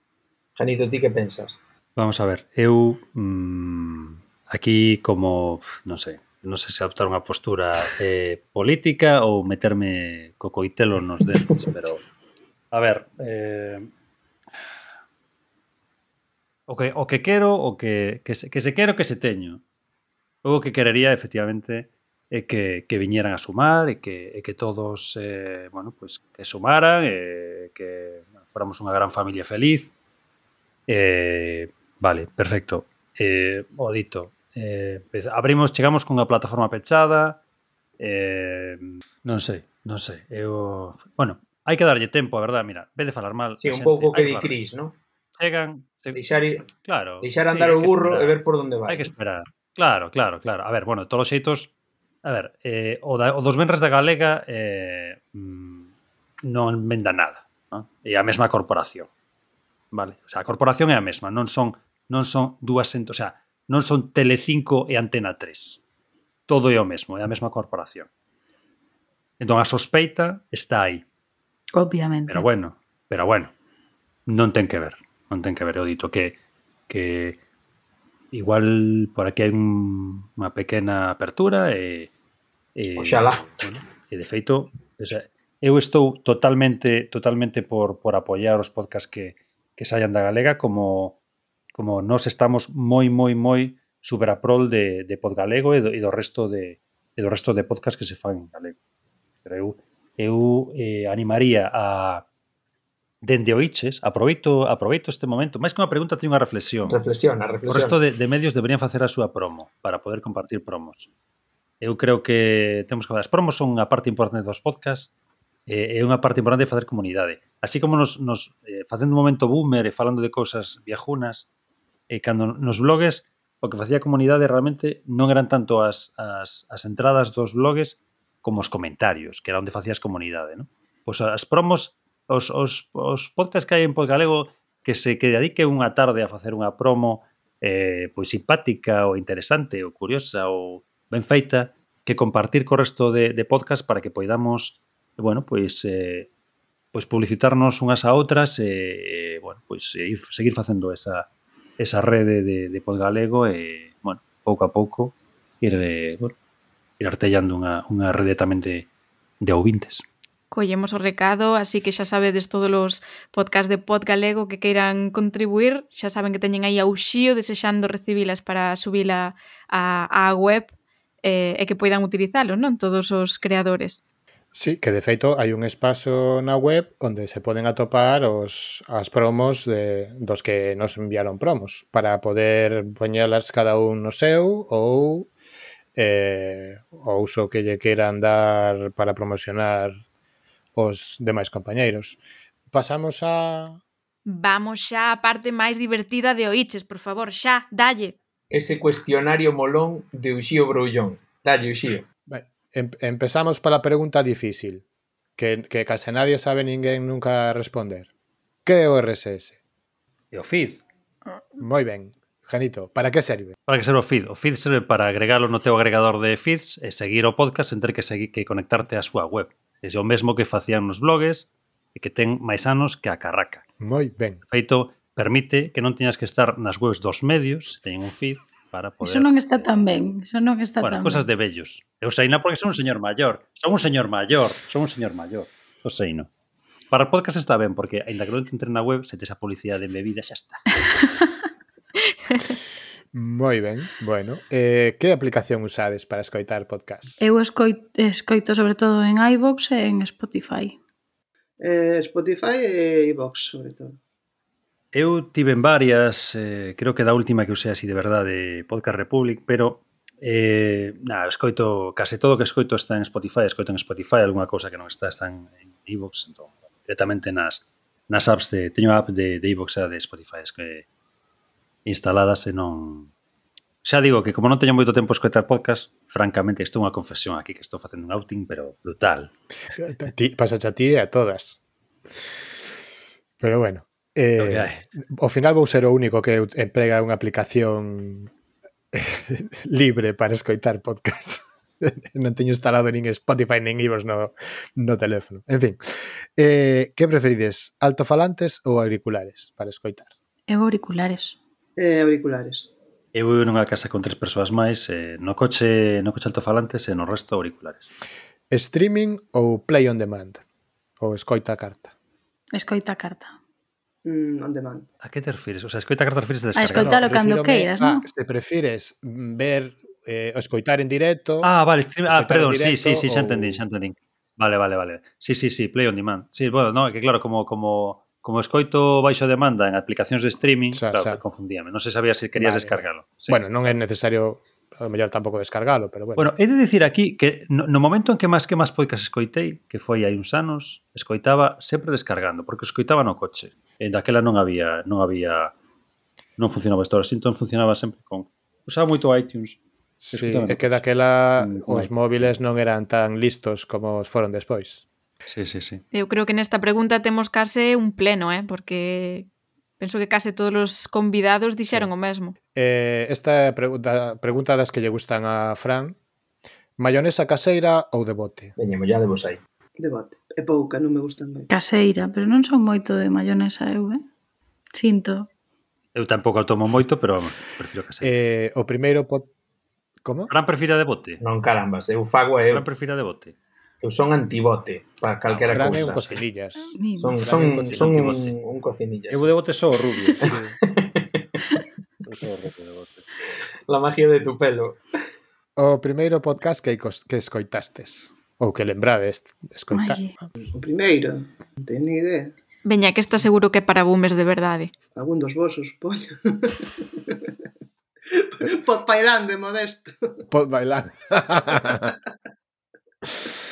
Janito, ti que pensas? Vamos a ver, eu mmm, aquí como, non sei, non sei se adoptar unha postura eh, política ou meterme co coitelo nos dentes, pero a ver, eh, o que, o que quero, o que, que, se, que se quero que se teño. O que querería, efectivamente, é que, que viñeran a sumar e que, e que todos, eh, bueno, pues, que sumaran, e que fóramos unha gran familia feliz. Eh, vale, perfecto. Eh, o dito, Eh, pues, abrimos, chegamos cunha plataforma pechada, eh, non sei, non sei. Eu, bueno, hai que darlle tempo, a verdad, mira, vez de falar mal. Sí, un pouco que di Cris, non? Chegan, se... deixar, claro, deixar andar sí, o burro e ver por onde vai. Hai que esperar. Claro, claro, claro. A ver, bueno, todos os xeitos A ver, eh, o, da, o dos venres da Galega eh, mm, non venda nada. Non? É a mesma corporación. Vale? O sea, a corporación é a mesma. Non son non son dúas ent... O sea, non son Telecinco e Antena 3. Todo é o mesmo, é a mesma corporación. Entón a sospeita está aí. Obviamente. Pero bueno, pero bueno, non ten que ver, non ten que ver, eu dito que que igual por aquí hai un, unha pequena apertura e e Oxalá. Bueno, e de feito, o sea, eu estou totalmente totalmente por por apoiar os podcast que que saian da galega como como nós estamos moi, moi, moi super a prol de, de Podgalego e do, e do resto de e do resto de podcast que se fan en galego. Pero eu, eu eh, animaría a dende oiches, aproveito, aproveito este momento, máis que unha pregunta, teño unha reflexión. Reflexión, a reflexión. O resto de, de medios deberían facer a súa promo para poder compartir promos. Eu creo que temos que as promos son unha parte importante dos podcasts, eh, é unha parte importante de facer comunidade. Así como nos, nos eh, facendo un momento boomer e falando de cousas viajunas, e cando nos blogs o que facía a comunidade realmente non eran tanto as, as, as entradas dos blogs como os comentarios, que era onde facías comunidade, non? Pois as promos, os, os, os podcasts que hai en Podgalego que se que dedique unha tarde a facer unha promo eh, pois simpática ou interesante ou curiosa ou ben feita que compartir co resto de, de podcast para que poidamos bueno, pois eh, pois publicitarnos unhas a outras e, eh, bueno, pois ir, seguir facendo esa esa rede de, de Podgalego e, bueno, pouco a pouco ir, eh, bueno, ir artellando unha, unha rede tamén de, de ouvintes. Collemos o recado, así que xa sabedes todos os podcast de Pod Galego que queiran contribuir, xa saben que teñen aí a Uxío desexando recibilas para subila a, a web eh, e que poidan utilizalo, non? Todos os creadores. Sí, que de feito hai un espazo na web onde se poden atopar os, as promos de, dos que nos enviaron promos para poder poñelas cada un no seu ou eh, o uso que lle queran dar para promocionar os demais compañeiros. Pasamos a... Vamos xa a parte máis divertida de Oiches, por favor, xa, dalle. Ese cuestionario molón de Uxío Broullón. Dalle, Uxío em, empezamos pola pregunta difícil, que, que case nadie sabe ninguén nunca responder. Que é o RSS? E o feed? Moi ben. Janito, para que serve? Para que serve o feed? O feed serve para agregalo no teu agregador de feeds e seguir o podcast sen ter que, seguir, que conectarte á súa web. É o mesmo que facían nos blogs e que ten máis anos que a carraca. Moi ben. Feito, permite que non teñas que estar nas webs dos medios, se teñen un feed, para poder... Eso non está tan ben, eso non está bueno, tan cosas ben. de vellos. Eu sei na porque son un señor maior, son un señor maior, son un señor maior, o sei no. Para podcast está ben, porque ainda que non te entre na web, se tes a publicidade de bebida, xa está. Moi ben, bueno. Eh, que aplicación usades para escoitar podcast? Eu escoito, escoito sobre todo en iVoox e en Spotify. Eh, Spotify e iVoox, sobre todo. Eu tiven varias, eh, creo que da última que usei así de verdade, Podcast Republic, pero eh, na, escoito, case todo que escoito está en Spotify, escoito en Spotify, alguna cousa que non está está en, en iVoox, entón, directamente nas, nas apps de, teño a app de, de iVoox e de Spotify, es que instaladas e non... Xa digo que como non teño moito tempo escoitar podcast, francamente, isto é unha confesión aquí que estou facendo un outing, pero brutal. Ti, pasaxe a ti e a todas. Pero bueno. Eh, ao final vou ser o único que emprega unha aplicación libre para escoitar podcast. non teño instalado nin Spotify nin Ivos no, no teléfono. En fin, eh, que preferides, altofalantes ou auriculares para escoitar? Eu auriculares. Eh, auriculares. Eu vivo nunha casa con tres persoas máis, eh, no coche no coche altofalantes e no resto auriculares. Streaming ou play on demand? Ou escoita a carta? Escoita a carta mm, on demand. A que te refires? O sea, escoita que te refires de descargar? A escoitalo no, cando queiras, non? Se prefires ver eh, o escoitar en directo. Ah, vale, stream, ah, perdón, sí, sí, sí, xa entendín, xa entendín. Vale, vale, vale. Sí, sí, sí, play on demand. Sí, bueno, no, que claro, como como como escoito baixo demanda en aplicacións de streaming, xa, claro, xa. confundíame. Non se sabía se querías vale. descargalo. Sí. Bueno, non é necesario a mellor tampouco descargalo, pero bueno. Bueno, he de dicir aquí que no, no momento en que máis que máis podcast escoitei, que foi hai uns anos, escoitaba sempre descargando, porque escoitaba no coche. E daquela non había, non había, non funcionaba isto, entón funcionaba sempre con, usaba moito iTunes, Sí, é que daquela mm, os móviles non eran tan listos como os foron despois. Sí, sí, sí. Eu creo que nesta pregunta temos case un pleno, eh? porque Penso que case todos os convidados dixeron sí. o mesmo. Eh, esta é a pregunta, pregunta das que lle gustan a Fran. Maionesa caseira ou de bote? Veña, mollá de vos aí. De bote. É pouca, non me gustan moito. Caseira, pero non son moito de maionesa eu, eh? Sinto. Eu tampouco a tomo moito, pero vamos, prefiro caseira. Eh, o primeiro pot... Como? Fran prefira de bote. Non, carambas, eu fago eu. Fran prefira de bote. Eu son antibote para calquera ah, no, cousa. Ah, Fran un cocinillas. Son, son, un, son un, un cocinillas. Eu de bote só o rubio. Sí. La magia de tu pelo. O primeiro podcast que, que escoitastes ou que lembrades escoitar. O primeiro, non ten ni idea. Veña, que está seguro que para boomers de verdade. Algún dos vosos, poño. Pod pois bailando, modesto. Pois Pod bailar.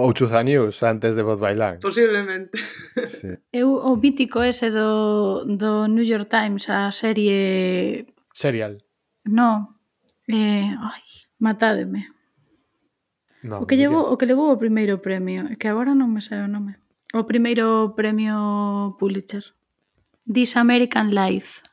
Ou Chuza News antes de Bot Bailán. Posiblemente. Sí. Eu o mítico ese do, do New York Times, a serie... Serial. No. Eh, ai, matádeme. No, o que llevo, o que levou o primeiro premio, que agora non me sei o nome. O primeiro premio Pulitzer. This American Life.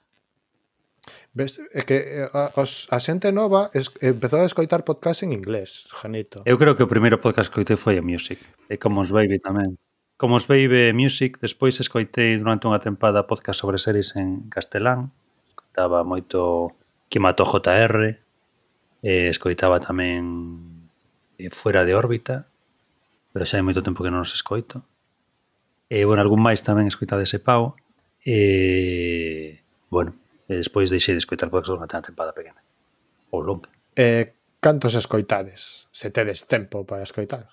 Ves? É que eh, a, os, a xente nova es, empezou a escoitar podcast en inglés, Janito. Eu creo que o primeiro podcast que escoitei foi a Music. E como os Baby tamén. Como os Baby Music, despois escoitei durante unha tempada podcast sobre series en castelán. Escoitaba moito Kimato JR. E escoitaba tamén e Fuera de órbita. Pero xa hai moito tempo que non os escoito. E, bueno, algún máis tamén escoitade ese Pau. E, bueno, E despois deixei de escoitar podcast durante a tempada pequena. Ou longa. Eh, cantos escoitades? Se tedes tempo para escoitar?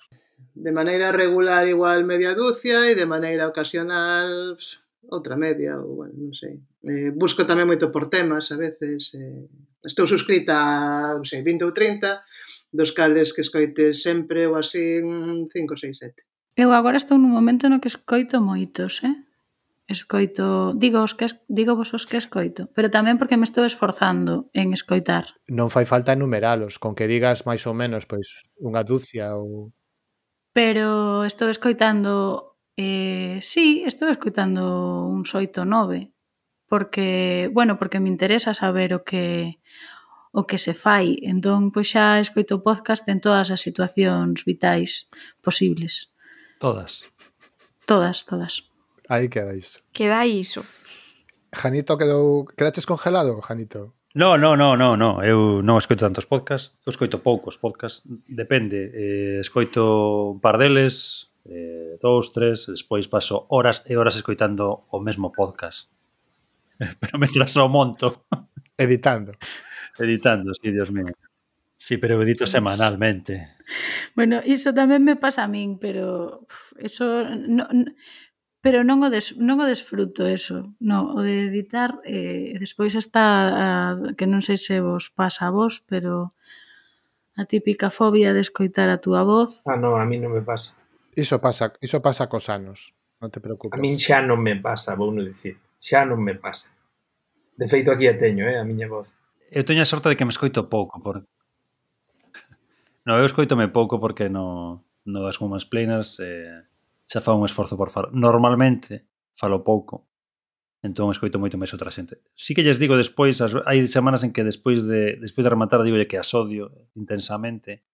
De maneira regular igual media dúcia e de maneira ocasional pues, outra media, ou bueno, non sei. Eh, busco tamén moito por temas, a veces eh, estou suscrita a, non sei, 20 ou 30, dos cales que escoite sempre ou así 5, 6, 7. Eu agora estou nun momento no que escoito moitos, eh? escoito, digo os que digo vos os que escoito, pero tamén porque me estou esforzando en escoitar. Non fai falta enumeralos, con que digas máis ou menos pois unha dúcia ou Pero estou escoitando eh sí, estou escoitando un xoito nove, porque, bueno, porque me interesa saber o que o que se fai. Entón, pois xa escoito podcast en todas as situacións vitais posibles. Todas. Todas, todas. Aí queda iso. Queda iso. Janito quedou... Quedaches congelado, Janito? No, no, no, no, no. Eu non escoito tantos podcast, eu escoito poucos podcast, depende. Eh, escoito un par deles, eh, dous, tres, despois paso horas e horas escoitando o mesmo podcast. Pero mentras o monto. Editando. Editando, sí, Dios mío. Sí, pero edito semanalmente. Bueno, iso tamén me pasa a min, pero uf, eso no, pero non o, des, non o desfruto eso, no, o de editar eh, despois está a, que non sei se vos pasa a vos, pero a típica fobia de escoitar a túa voz. Ah, no, a mí non me pasa. Iso pasa, iso pasa cos anos, non te preocupes. A min xa non me pasa, vou non dicir, xa non me pasa. De feito aquí a teño, eh, a miña voz. Eu teño a sorte de que me escoito pouco, por... No, eu escoitome pouco porque no, no das Women's plenas eh, xa fa un esforzo por falar. Normalmente falo pouco, entón escoito moito máis outra xente. Si que lles digo despois, as, hai semanas en que despois de despois de rematar digo que as odio intensamente,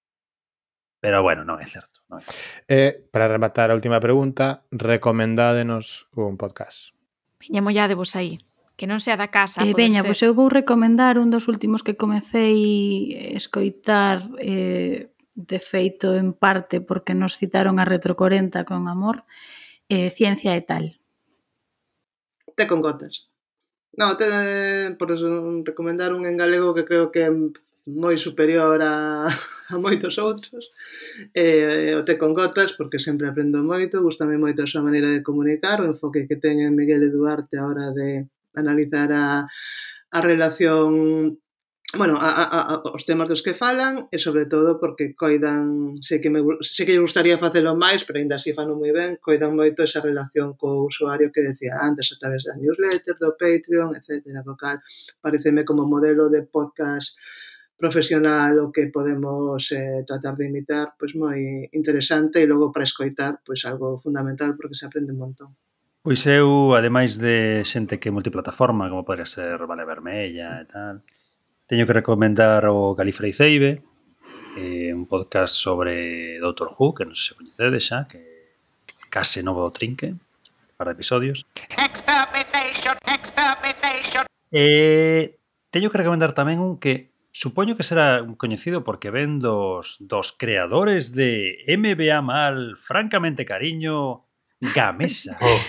pero bueno, non é certo. Non é certo. Eh, para rematar a última pregunta, recomendádenos un podcast. Veña mollade vos aí que non sea da casa. Eh, veña, ser. pois eu vou recomendar un dos últimos que comecei a escoitar eh, de feito en parte porque nos citaron a Retro 40 con amor, eh, Ciencia e tal. Te con gotas. No, te, por eso recomendar un en galego que creo que é moi superior a, a moitos outros. Eh, o te con gotas, porque sempre aprendo moito, gustame moito a súa maneira de comunicar, o enfoque que ten Miguel Miguel Duarte a hora de analizar a, a relación bueno, a, a, a, os temas dos que falan e sobre todo porque coidan, sei que me sei que lle gustaría facelo máis, pero aínda así fano moi ben, coidan moito esa relación co usuario que decía antes a través da newsletter, do Patreon, etc. Co cal, pareceme como modelo de podcast profesional o que podemos eh, tratar de imitar, pois moi interesante e logo para escoitar, pois algo fundamental porque se aprende un montón. Pois eu, ademais de xente que é multiplataforma, como podría ser Vale Vermella e tal, Teño que recomendar o Galifrey Seibe, eh, un podcast sobre Doctor Who, que non sei se coñecedes xa, que case novo trinque, para episodios. Extermination, extermination. Eh, teño que recomendar tamén un que supoño que será coñecido porque ven dos, dos creadores de MBA Mal, francamente cariño, Gamesa, oh.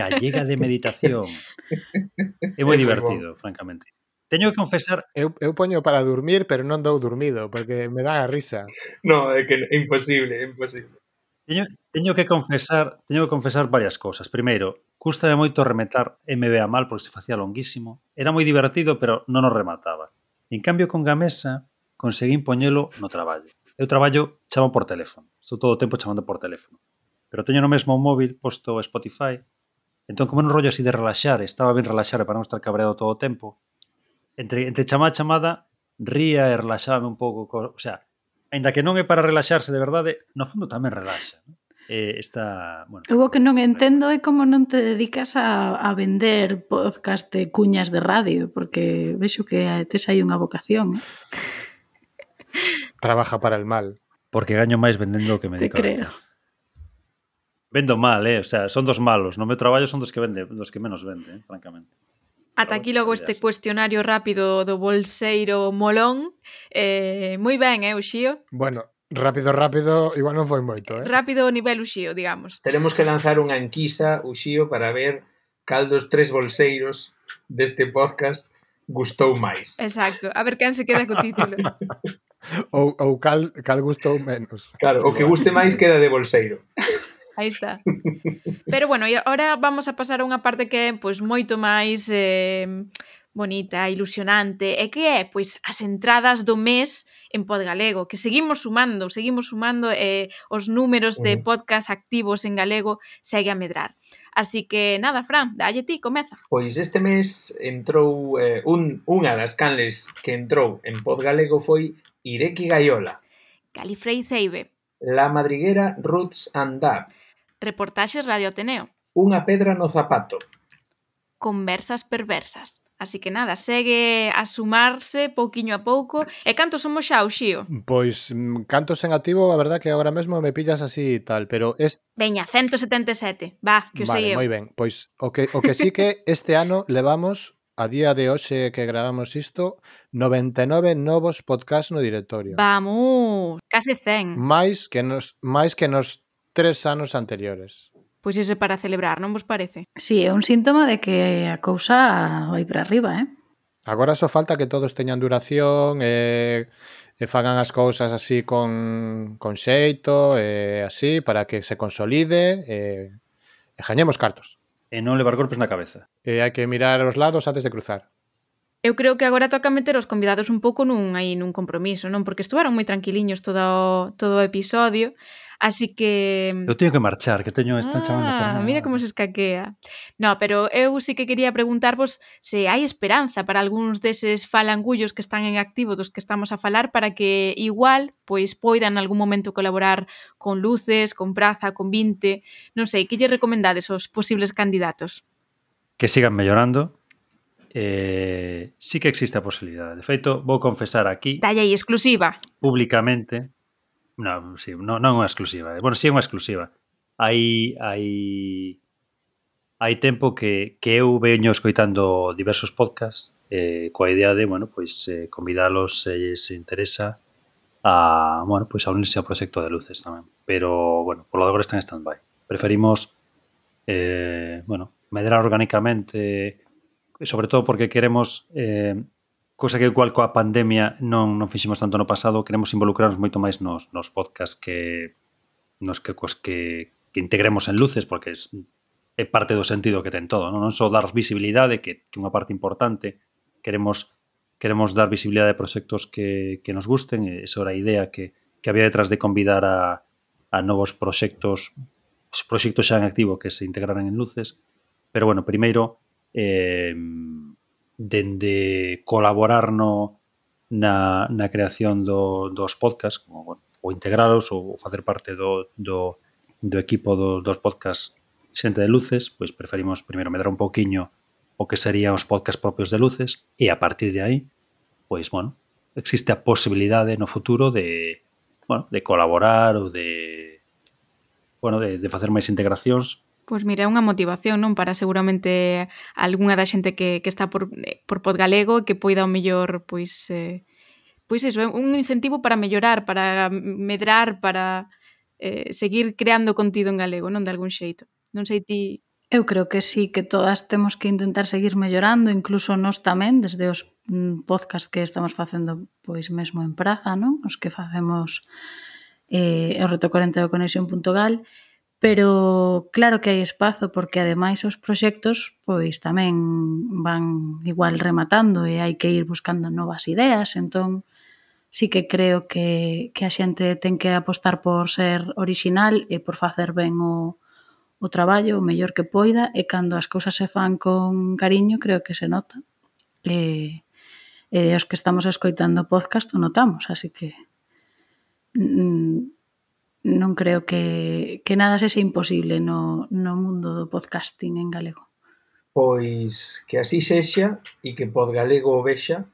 gallega de meditación. É moi divertido, francamente. Teño que confesar... Eu, eu poño para dormir, pero non dou dormido, porque me dá a risa. No, é que é imposible, é imposible. Teño, teño que confesar, teño que confesar varias cousas. Primeiro, custame moito rematar MBA mal porque se facía longuísimo. Era moi divertido, pero non o remataba. En cambio, con Gamesa, conseguín poñelo no traballo. Eu traballo, chamo por teléfono. Estou todo o tempo chamando por teléfono. Pero teño no mesmo móvil posto Spotify. Entón, como un rollo así de relaxar, estaba ben relaxar para non estar cabreado todo o tempo, entre, entre chamada a chamada ría e relaxaba un pouco. Co, o sea, ainda que non é para relaxarse de verdade, no fondo tamén relaxa. Non? eh, esta... Bueno, Eu o que non entendo é como non te dedicas a, a vender podcast de cuñas de radio, porque vexo que tes aí unha vocación. Eh? Trabaja para el mal. Porque gaño máis vendendo o que me dedico. Te creo. Vendo mal, eh? O sea, son dos malos. No meu traballo son dos que vende, dos que menos vende, eh? francamente. Ata aquí logo este cuestionario rápido do bolseiro Molón. Eh, moi ben, eh, Uxío? Bueno, rápido, rápido, igual non foi moito, eh? Rápido nivel Uxío, digamos. Teremos que lanzar unha enquisa, Uxío, para ver cal dos tres bolseiros deste podcast gustou máis. Exacto, a ver quen se queda co título. ou ou cal, cal gustou menos. Claro, o que guste máis queda de bolseiro. Aí está. Pero bueno, e agora vamos a pasar a unha parte que é pois moito máis eh, bonita, ilusionante, e que é pois as entradas do mes en Podgalego, que seguimos sumando, seguimos sumando eh, os números de podcast activos en galego segue a medrar. Así que nada, Fran, dalle ti, comeza. Pois este mes entrou eh, un, unha das canles que entrou en Podgalego foi Ireki Gaiola. Califrey Ceibe. La Madriguera Roots and Dab. Reportaxes Radio Ateneo. Unha pedra no zapato. Conversas perversas. Así que nada, segue a sumarse pouquiño a pouco. E cantos somos xa, Xío? Pois mm, cantos en activo, a verdad que agora mesmo me pillas así e tal, pero es Veña, 177. Va, que o vale, sei eu. moi ben. Pois o que o que sí que este ano levamos a día de hoxe que gravamos isto, 99 novos podcast no directorio. Vamos, case 100. Mais que nos máis que nos tres anos anteriores. Pois ese para celebrar, non vos parece? Si, sí, é un síntoma de que a cousa vai para arriba, eh? Agora só falta que todos teñan duración e, e fagan as cousas así con, con xeito e así para que se consolide e, e jañemos cartos. E non levar golpes na cabeza. E hai que mirar os lados antes de cruzar. Eu creo que agora toca meter os convidados un pouco nun aí nun compromiso, non? Porque estuvaron moi tranquiliños todo o, todo o episodio, Así que... Mm, eu teño que marchar, que teño esta ah, chamando. Para... Mira como se escaquea. No, pero eu sí que quería preguntarvos se hai esperanza para algúns deses falangullos que están en activo dos que estamos a falar para que igual pois poidan en algún momento colaborar con Luces, con Praza, con Vinte, non sei, que lle recomendades aos posibles candidatos? Que sigan mellorando, eh, sí que existe a posibilidade. De feito, vou confesar aquí... Talla aí, exclusiva. Públicamente, non, sí, non, non unha exclusiva. Eh. Bueno, sí é unha exclusiva. Hai, hai, hai tempo que, que eu veño escoitando diversos podcasts eh, coa idea de, bueno, pois eh, convidalos se eh, se interesa a, bueno, pois a unirse ao proxecto de luces tamén. Pero, bueno, polo de agora están en stand-by. Preferimos, eh, bueno, medrar orgánicamente, sobre todo porque queremos eh, cosa que igual coa pandemia non, non fixemos tanto no pasado, queremos involucrarnos moito máis nos, nos podcasts que nos que, cos que, que integremos en luces, porque es, é parte do sentido que ten todo, non, non só dar visibilidade, que, que unha parte importante, queremos queremos dar visibilidade a proxectos que, que nos gusten, e esa era a idea que, que había detrás de convidar a, a novos proxectos, proxectos xa en activo que se integraran en luces, pero bueno, primeiro, eh, dende colaborar no, na, na creación do, dos podcasts, como, bueno, ou integralos ou facer parte do, do, do equipo do, dos podcasts xente de luces, pois preferimos primeiro medrar un pouquiño o que serían os podcasts propios de luces e a partir de aí, pois, bueno, existe a posibilidade no futuro de, bueno, de colaborar ou de, bueno, de, de facer máis integracións Pois mira, é unha motivación, non? Para seguramente algunha da xente que, que está por, eh, por Podgalego e que poida o mellor, pois... Eh, pois iso, é un incentivo para mellorar, para medrar, para eh, seguir creando contido en galego, non? De algún xeito. Non sei ti... Eu creo que sí, que todas temos que intentar seguir mellorando, incluso nós tamén, desde os mm, podcast que estamos facendo pois mesmo en praza, non? Os que facemos eh, o reto 40 do conexión.gal, pero claro que hai espazo porque ademais os proxectos pois tamén van igual rematando e hai que ir buscando novas ideas, entón sí que creo que, que a xente ten que apostar por ser original e por facer ben o, o traballo o mellor que poida. E cando as cousas se fan con cariño creo que se nota. E, e os que estamos escoitando podcast o notamos, así que mm, non creo que, que nada sexa imposible no, no mundo do podcasting en galego. Pois que así sexa e que pod galego o vexa,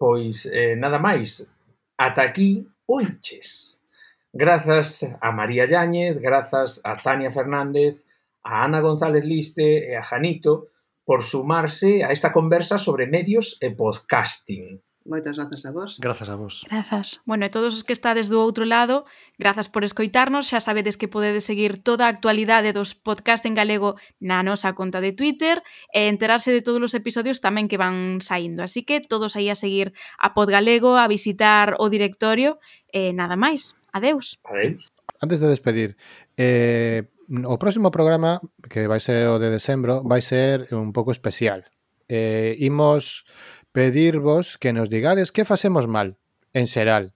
pois eh, nada máis. Ata aquí, oiches. Grazas a María Yáñez, grazas a Tania Fernández, a Ana González Liste e a Janito por sumarse a esta conversa sobre medios e podcasting. Moitas grazas a vos. Grazas a vos. Grazas. Bueno, e todos os que estades do outro lado, grazas por escoitarnos. Xa sabedes que podedes seguir toda a actualidade dos podcast en galego na nosa conta de Twitter e enterarse de todos os episodios tamén que van saindo. Así que todos aí a seguir a Pod Galego, a visitar o directorio e nada máis. Adeus. Adeus. Antes de despedir, eh, o próximo programa, que vai ser o de decembro, vai ser un pouco especial. Eh, imos pedirvos que nos digades que facemos mal en xeral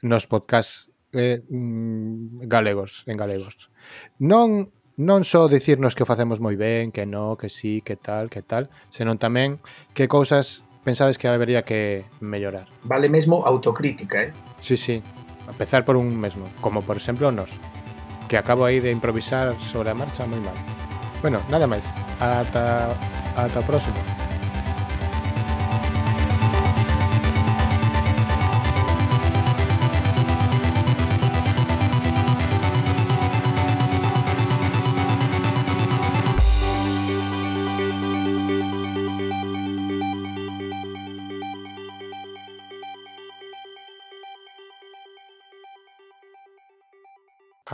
nos podcast eh, mm, galegos, en galegos. Non non só dicirnos que o facemos moi ben, que no, que sí, que tal, que tal, senón tamén que cousas pensades que habería que mellorar. Vale mesmo autocrítica, eh? Sí, sí. Empezar por un mesmo, como por exemplo nos, que acabo aí de improvisar sobre a marcha moi mal. Bueno, nada máis. Ata, ata o próximo.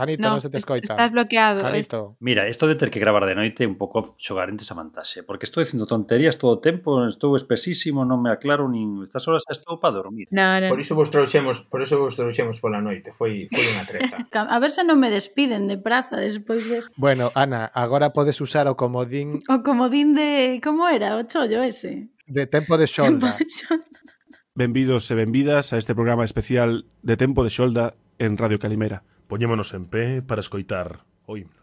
Janito, no, se te escoita. Estás bloqueado. Janito. Mira, isto de ter que gravar de noite un pouco xogar entes a vantaxe, eh, porque estou dicindo tonterías todo o tempo, estou espesísimo, non me aclaro nin estas horas estou para dormir. No, no, por iso vos trouxemos, por iso vos trouxemos pola noite, foi foi unha treta. a ver se non me despiden de praza despois de Bueno, Ana, agora podes usar o comodín. O comodín de como era, o chollo ese. De tempo de xolda. Benvidos e benvidas a este programa especial de Tempo de Xolda en Radio Calimera. Poñémonos en pé para escoitar o himno.